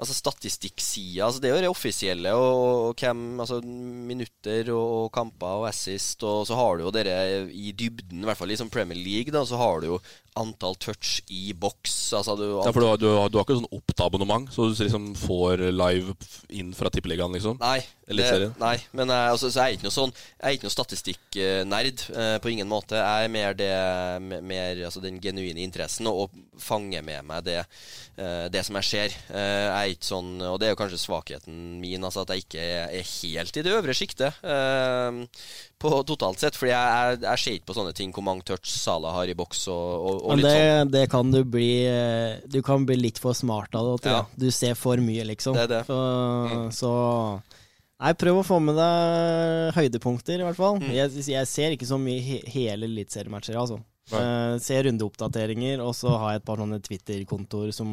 altså statistikksida. Altså det er jo det offisielle, og, og hvem Altså minutter og, og kamper og assist, og så har du jo dere i dybden, i hvert fall i liksom Premier League, da, så har du jo antall touch i boks. Altså du, Ja, for du, du, har- du har ikke sånn opptabonnement, så du liksom får live inn fra Tippeligaen, liksom? Nei, det- nei, men altså, så jeg er ikke noe sånn Jeg er ikke noe statistikknerd eh, på ingen måte. Jeg er mer, det, mer altså, den genuine interessen og, og fanger med meg det, eh, det som jeg ser. Eh, jeg er ikke sånn, og det er jo kanskje svakheten min, altså, at jeg ikke er, helt i det øvre sjiktet. Eh, på totalt sett, fordi jeg, jeg, jeg ser ikke på sånne ting hvor mange touch Sala har i boks og, og, og Men litt det, sånn. det kan du bli Du kan bli litt for smart av det. tror Ja. Du ser for mye, liksom. Det er det. Så, så Nei, prøv å få med deg høydepunkter, i hvert fall. Mm. Jeg, jeg ser ikke så mye he hele eliteseriematcher, altså. Uh, ser rundeoppdateringer, og så har jeg et par sånne Twitter-kontoer som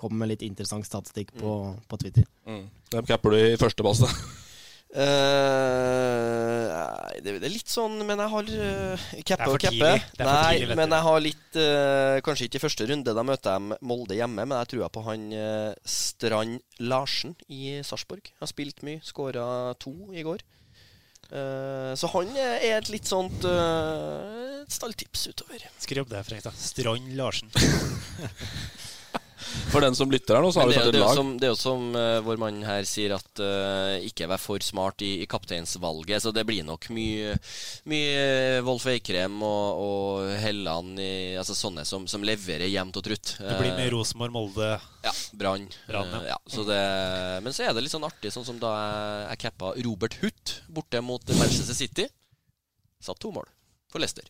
kommer med litt interessant statistikk på, på Twitter. Mm. Hvem capper du i første base? Nei, det, det er litt sånn Men jeg har uh, for og for Nei, tidlig, men jeg har litt uh, Kanskje ikke i første runde, da møter jeg Molde hjemme, men jeg tror på han uh, Strand Larsen i Sarpsborg. Har spilt mye, skåra to i går. Så han er et litt sånt uh, stalltips utover. Skriv opp det, da. Strand Larsen. For den som lytter her nå, så har vi det, tatt et lag. som, det er jo som uh, vår mann her sier, at uh, ikke vær for smart i, i kapteinsvalget. Så det blir nok mye, mye Wolf Eikrem og, og Helland, i, altså sånne som, som leverer jevnt og trutt. Det blir mye Eh, Rosenborg, Molde Ja, Brann. Brann, ja. Eh, ja, så det, men så er det litt sånn artig, sånn som da jeg, jeg cappa Robert Hutt borte mot Manchester City. Satt to mål for Leicester.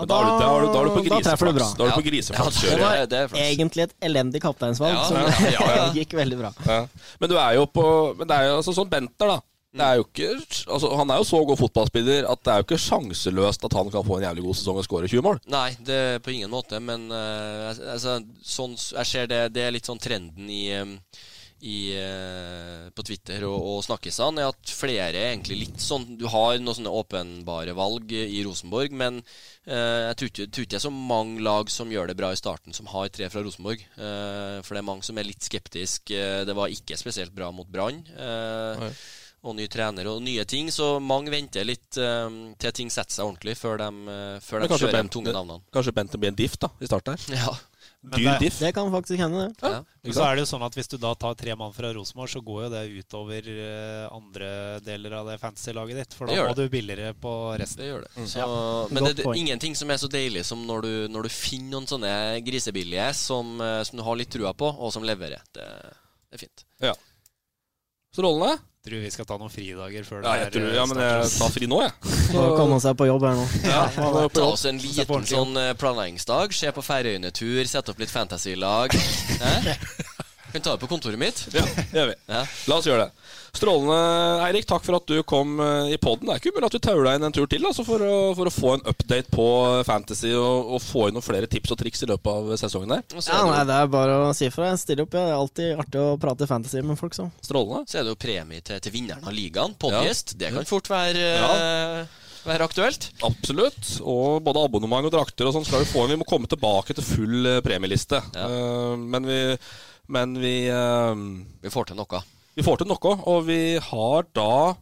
Da, da, er da er du på griseflaks. Da er du på griseflaks. Ja, Det var det egentlig et elendig kapteinsvalg, Ja, som ja, ja, ja. gikk veldig bra. Ja. Men du er jo på Men det er jo altså sånn Benter, da. Det er jo ikke, altså, han er jo så god fotballspiller at det er jo ikke sjanseløst at han kan få en jævlig god sesong og skåre 20 mål. Nei, det er på ingen måte, men uh, altså, sånn, jeg ser det, det er litt sånn trenden i, eh, i eh, på Twitter og, og snakkisene, er at flere er egentlig litt sånn Du har noen sånne åpenbare valg i Rosenborg, men eh, jeg tror ikke, tror ikke det er så mange lag som gjør det bra i starten, som har tre fra Rosenborg. Eh, for det er mange som er litt skeptiske. Eh, Det var ikke spesielt bra mot Brann. Eh, og ny trener og nye ting, så mange venter litt eh, til ting setter seg ordentlig før de, eh, før de kjører de tunge navnene. Kanskje Benter blir en diff da, i starten her. Ja. Dyr det- diff. Det kan faktisk hende, det. Ja. Ja. så er det jo sånn at Hvis du da tar tre mann fra Rosenborg, så går jo det utover eh, andre deler av det fantasy-laget ditt. For da må du billigere på resten. Det gjør det. Mm. Så, Ja, men det, det er ingenting som er så deilig som når du, når du finner noen sånne grisebillige som, eh, som du har litt trua på, og som leverer. Det, det er fint. Strålende. Tror vi skal ta noen fridager før Ja, det jeg er, tror, eh, ja, men jeg tar fri nå, jeg. Så komme seg på jobb her nå. Ja, nå jeg på Ta oss en liten sånn eh, planleggingsdag. Se på Færøyene-tur, sette opp litt fantasy-lag. Kan ta det på kontoret mitt. Ja, det gjør vi. Ja. La oss gjøre det. Strålende, Eirik. Takk for at du kom eh, i poden. Det er ikke umulig at du tauer deg inn en tur til altså, for, å, for å få en update på fantasy og, og få inn noen flere tips og triks i løpet av sesongen der. Ja, nei, det er bare å si fra. Jeg stiller opp. Ja. Det er alltid artig å prate fantasy med folk. så Strålende. så er det jo premie til, til vinneren av ligaen. Podgjest. Det kan fort være, ja være aktuelt. Absolutt. Og både abonnement og drakter og sånn skal vi få inn. Vi må komme tilbake til full eh, premieliste. Ja. Eh, men vi, men vi eh, Vi får til noe. Vi får til noe, og vi har da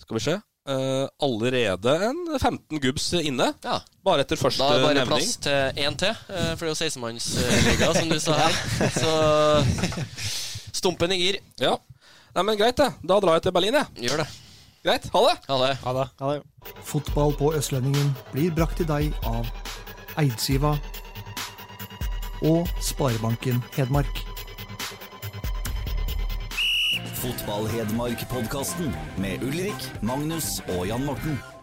Skal vi se eh, allerede en 15 gubbs inne. Ja. Bare etter første nevning. Da er det bare nevning. plass til én til, eh, for det er jo 16-mannsliga, som du sa her. Så stumpen i gir. Ja. Nei, men Greit, det. Da drar jeg til Berlin, jeg. Gjør det. Greit. Ha det. Ha det. Ha det. ha det. Fotball på Østlendingen blir brakt til deg av Eidsiva og Sparebanken Hedmark. Fotball-Hedmark-podkasten med Ulrik, Magnus og Jan Morten.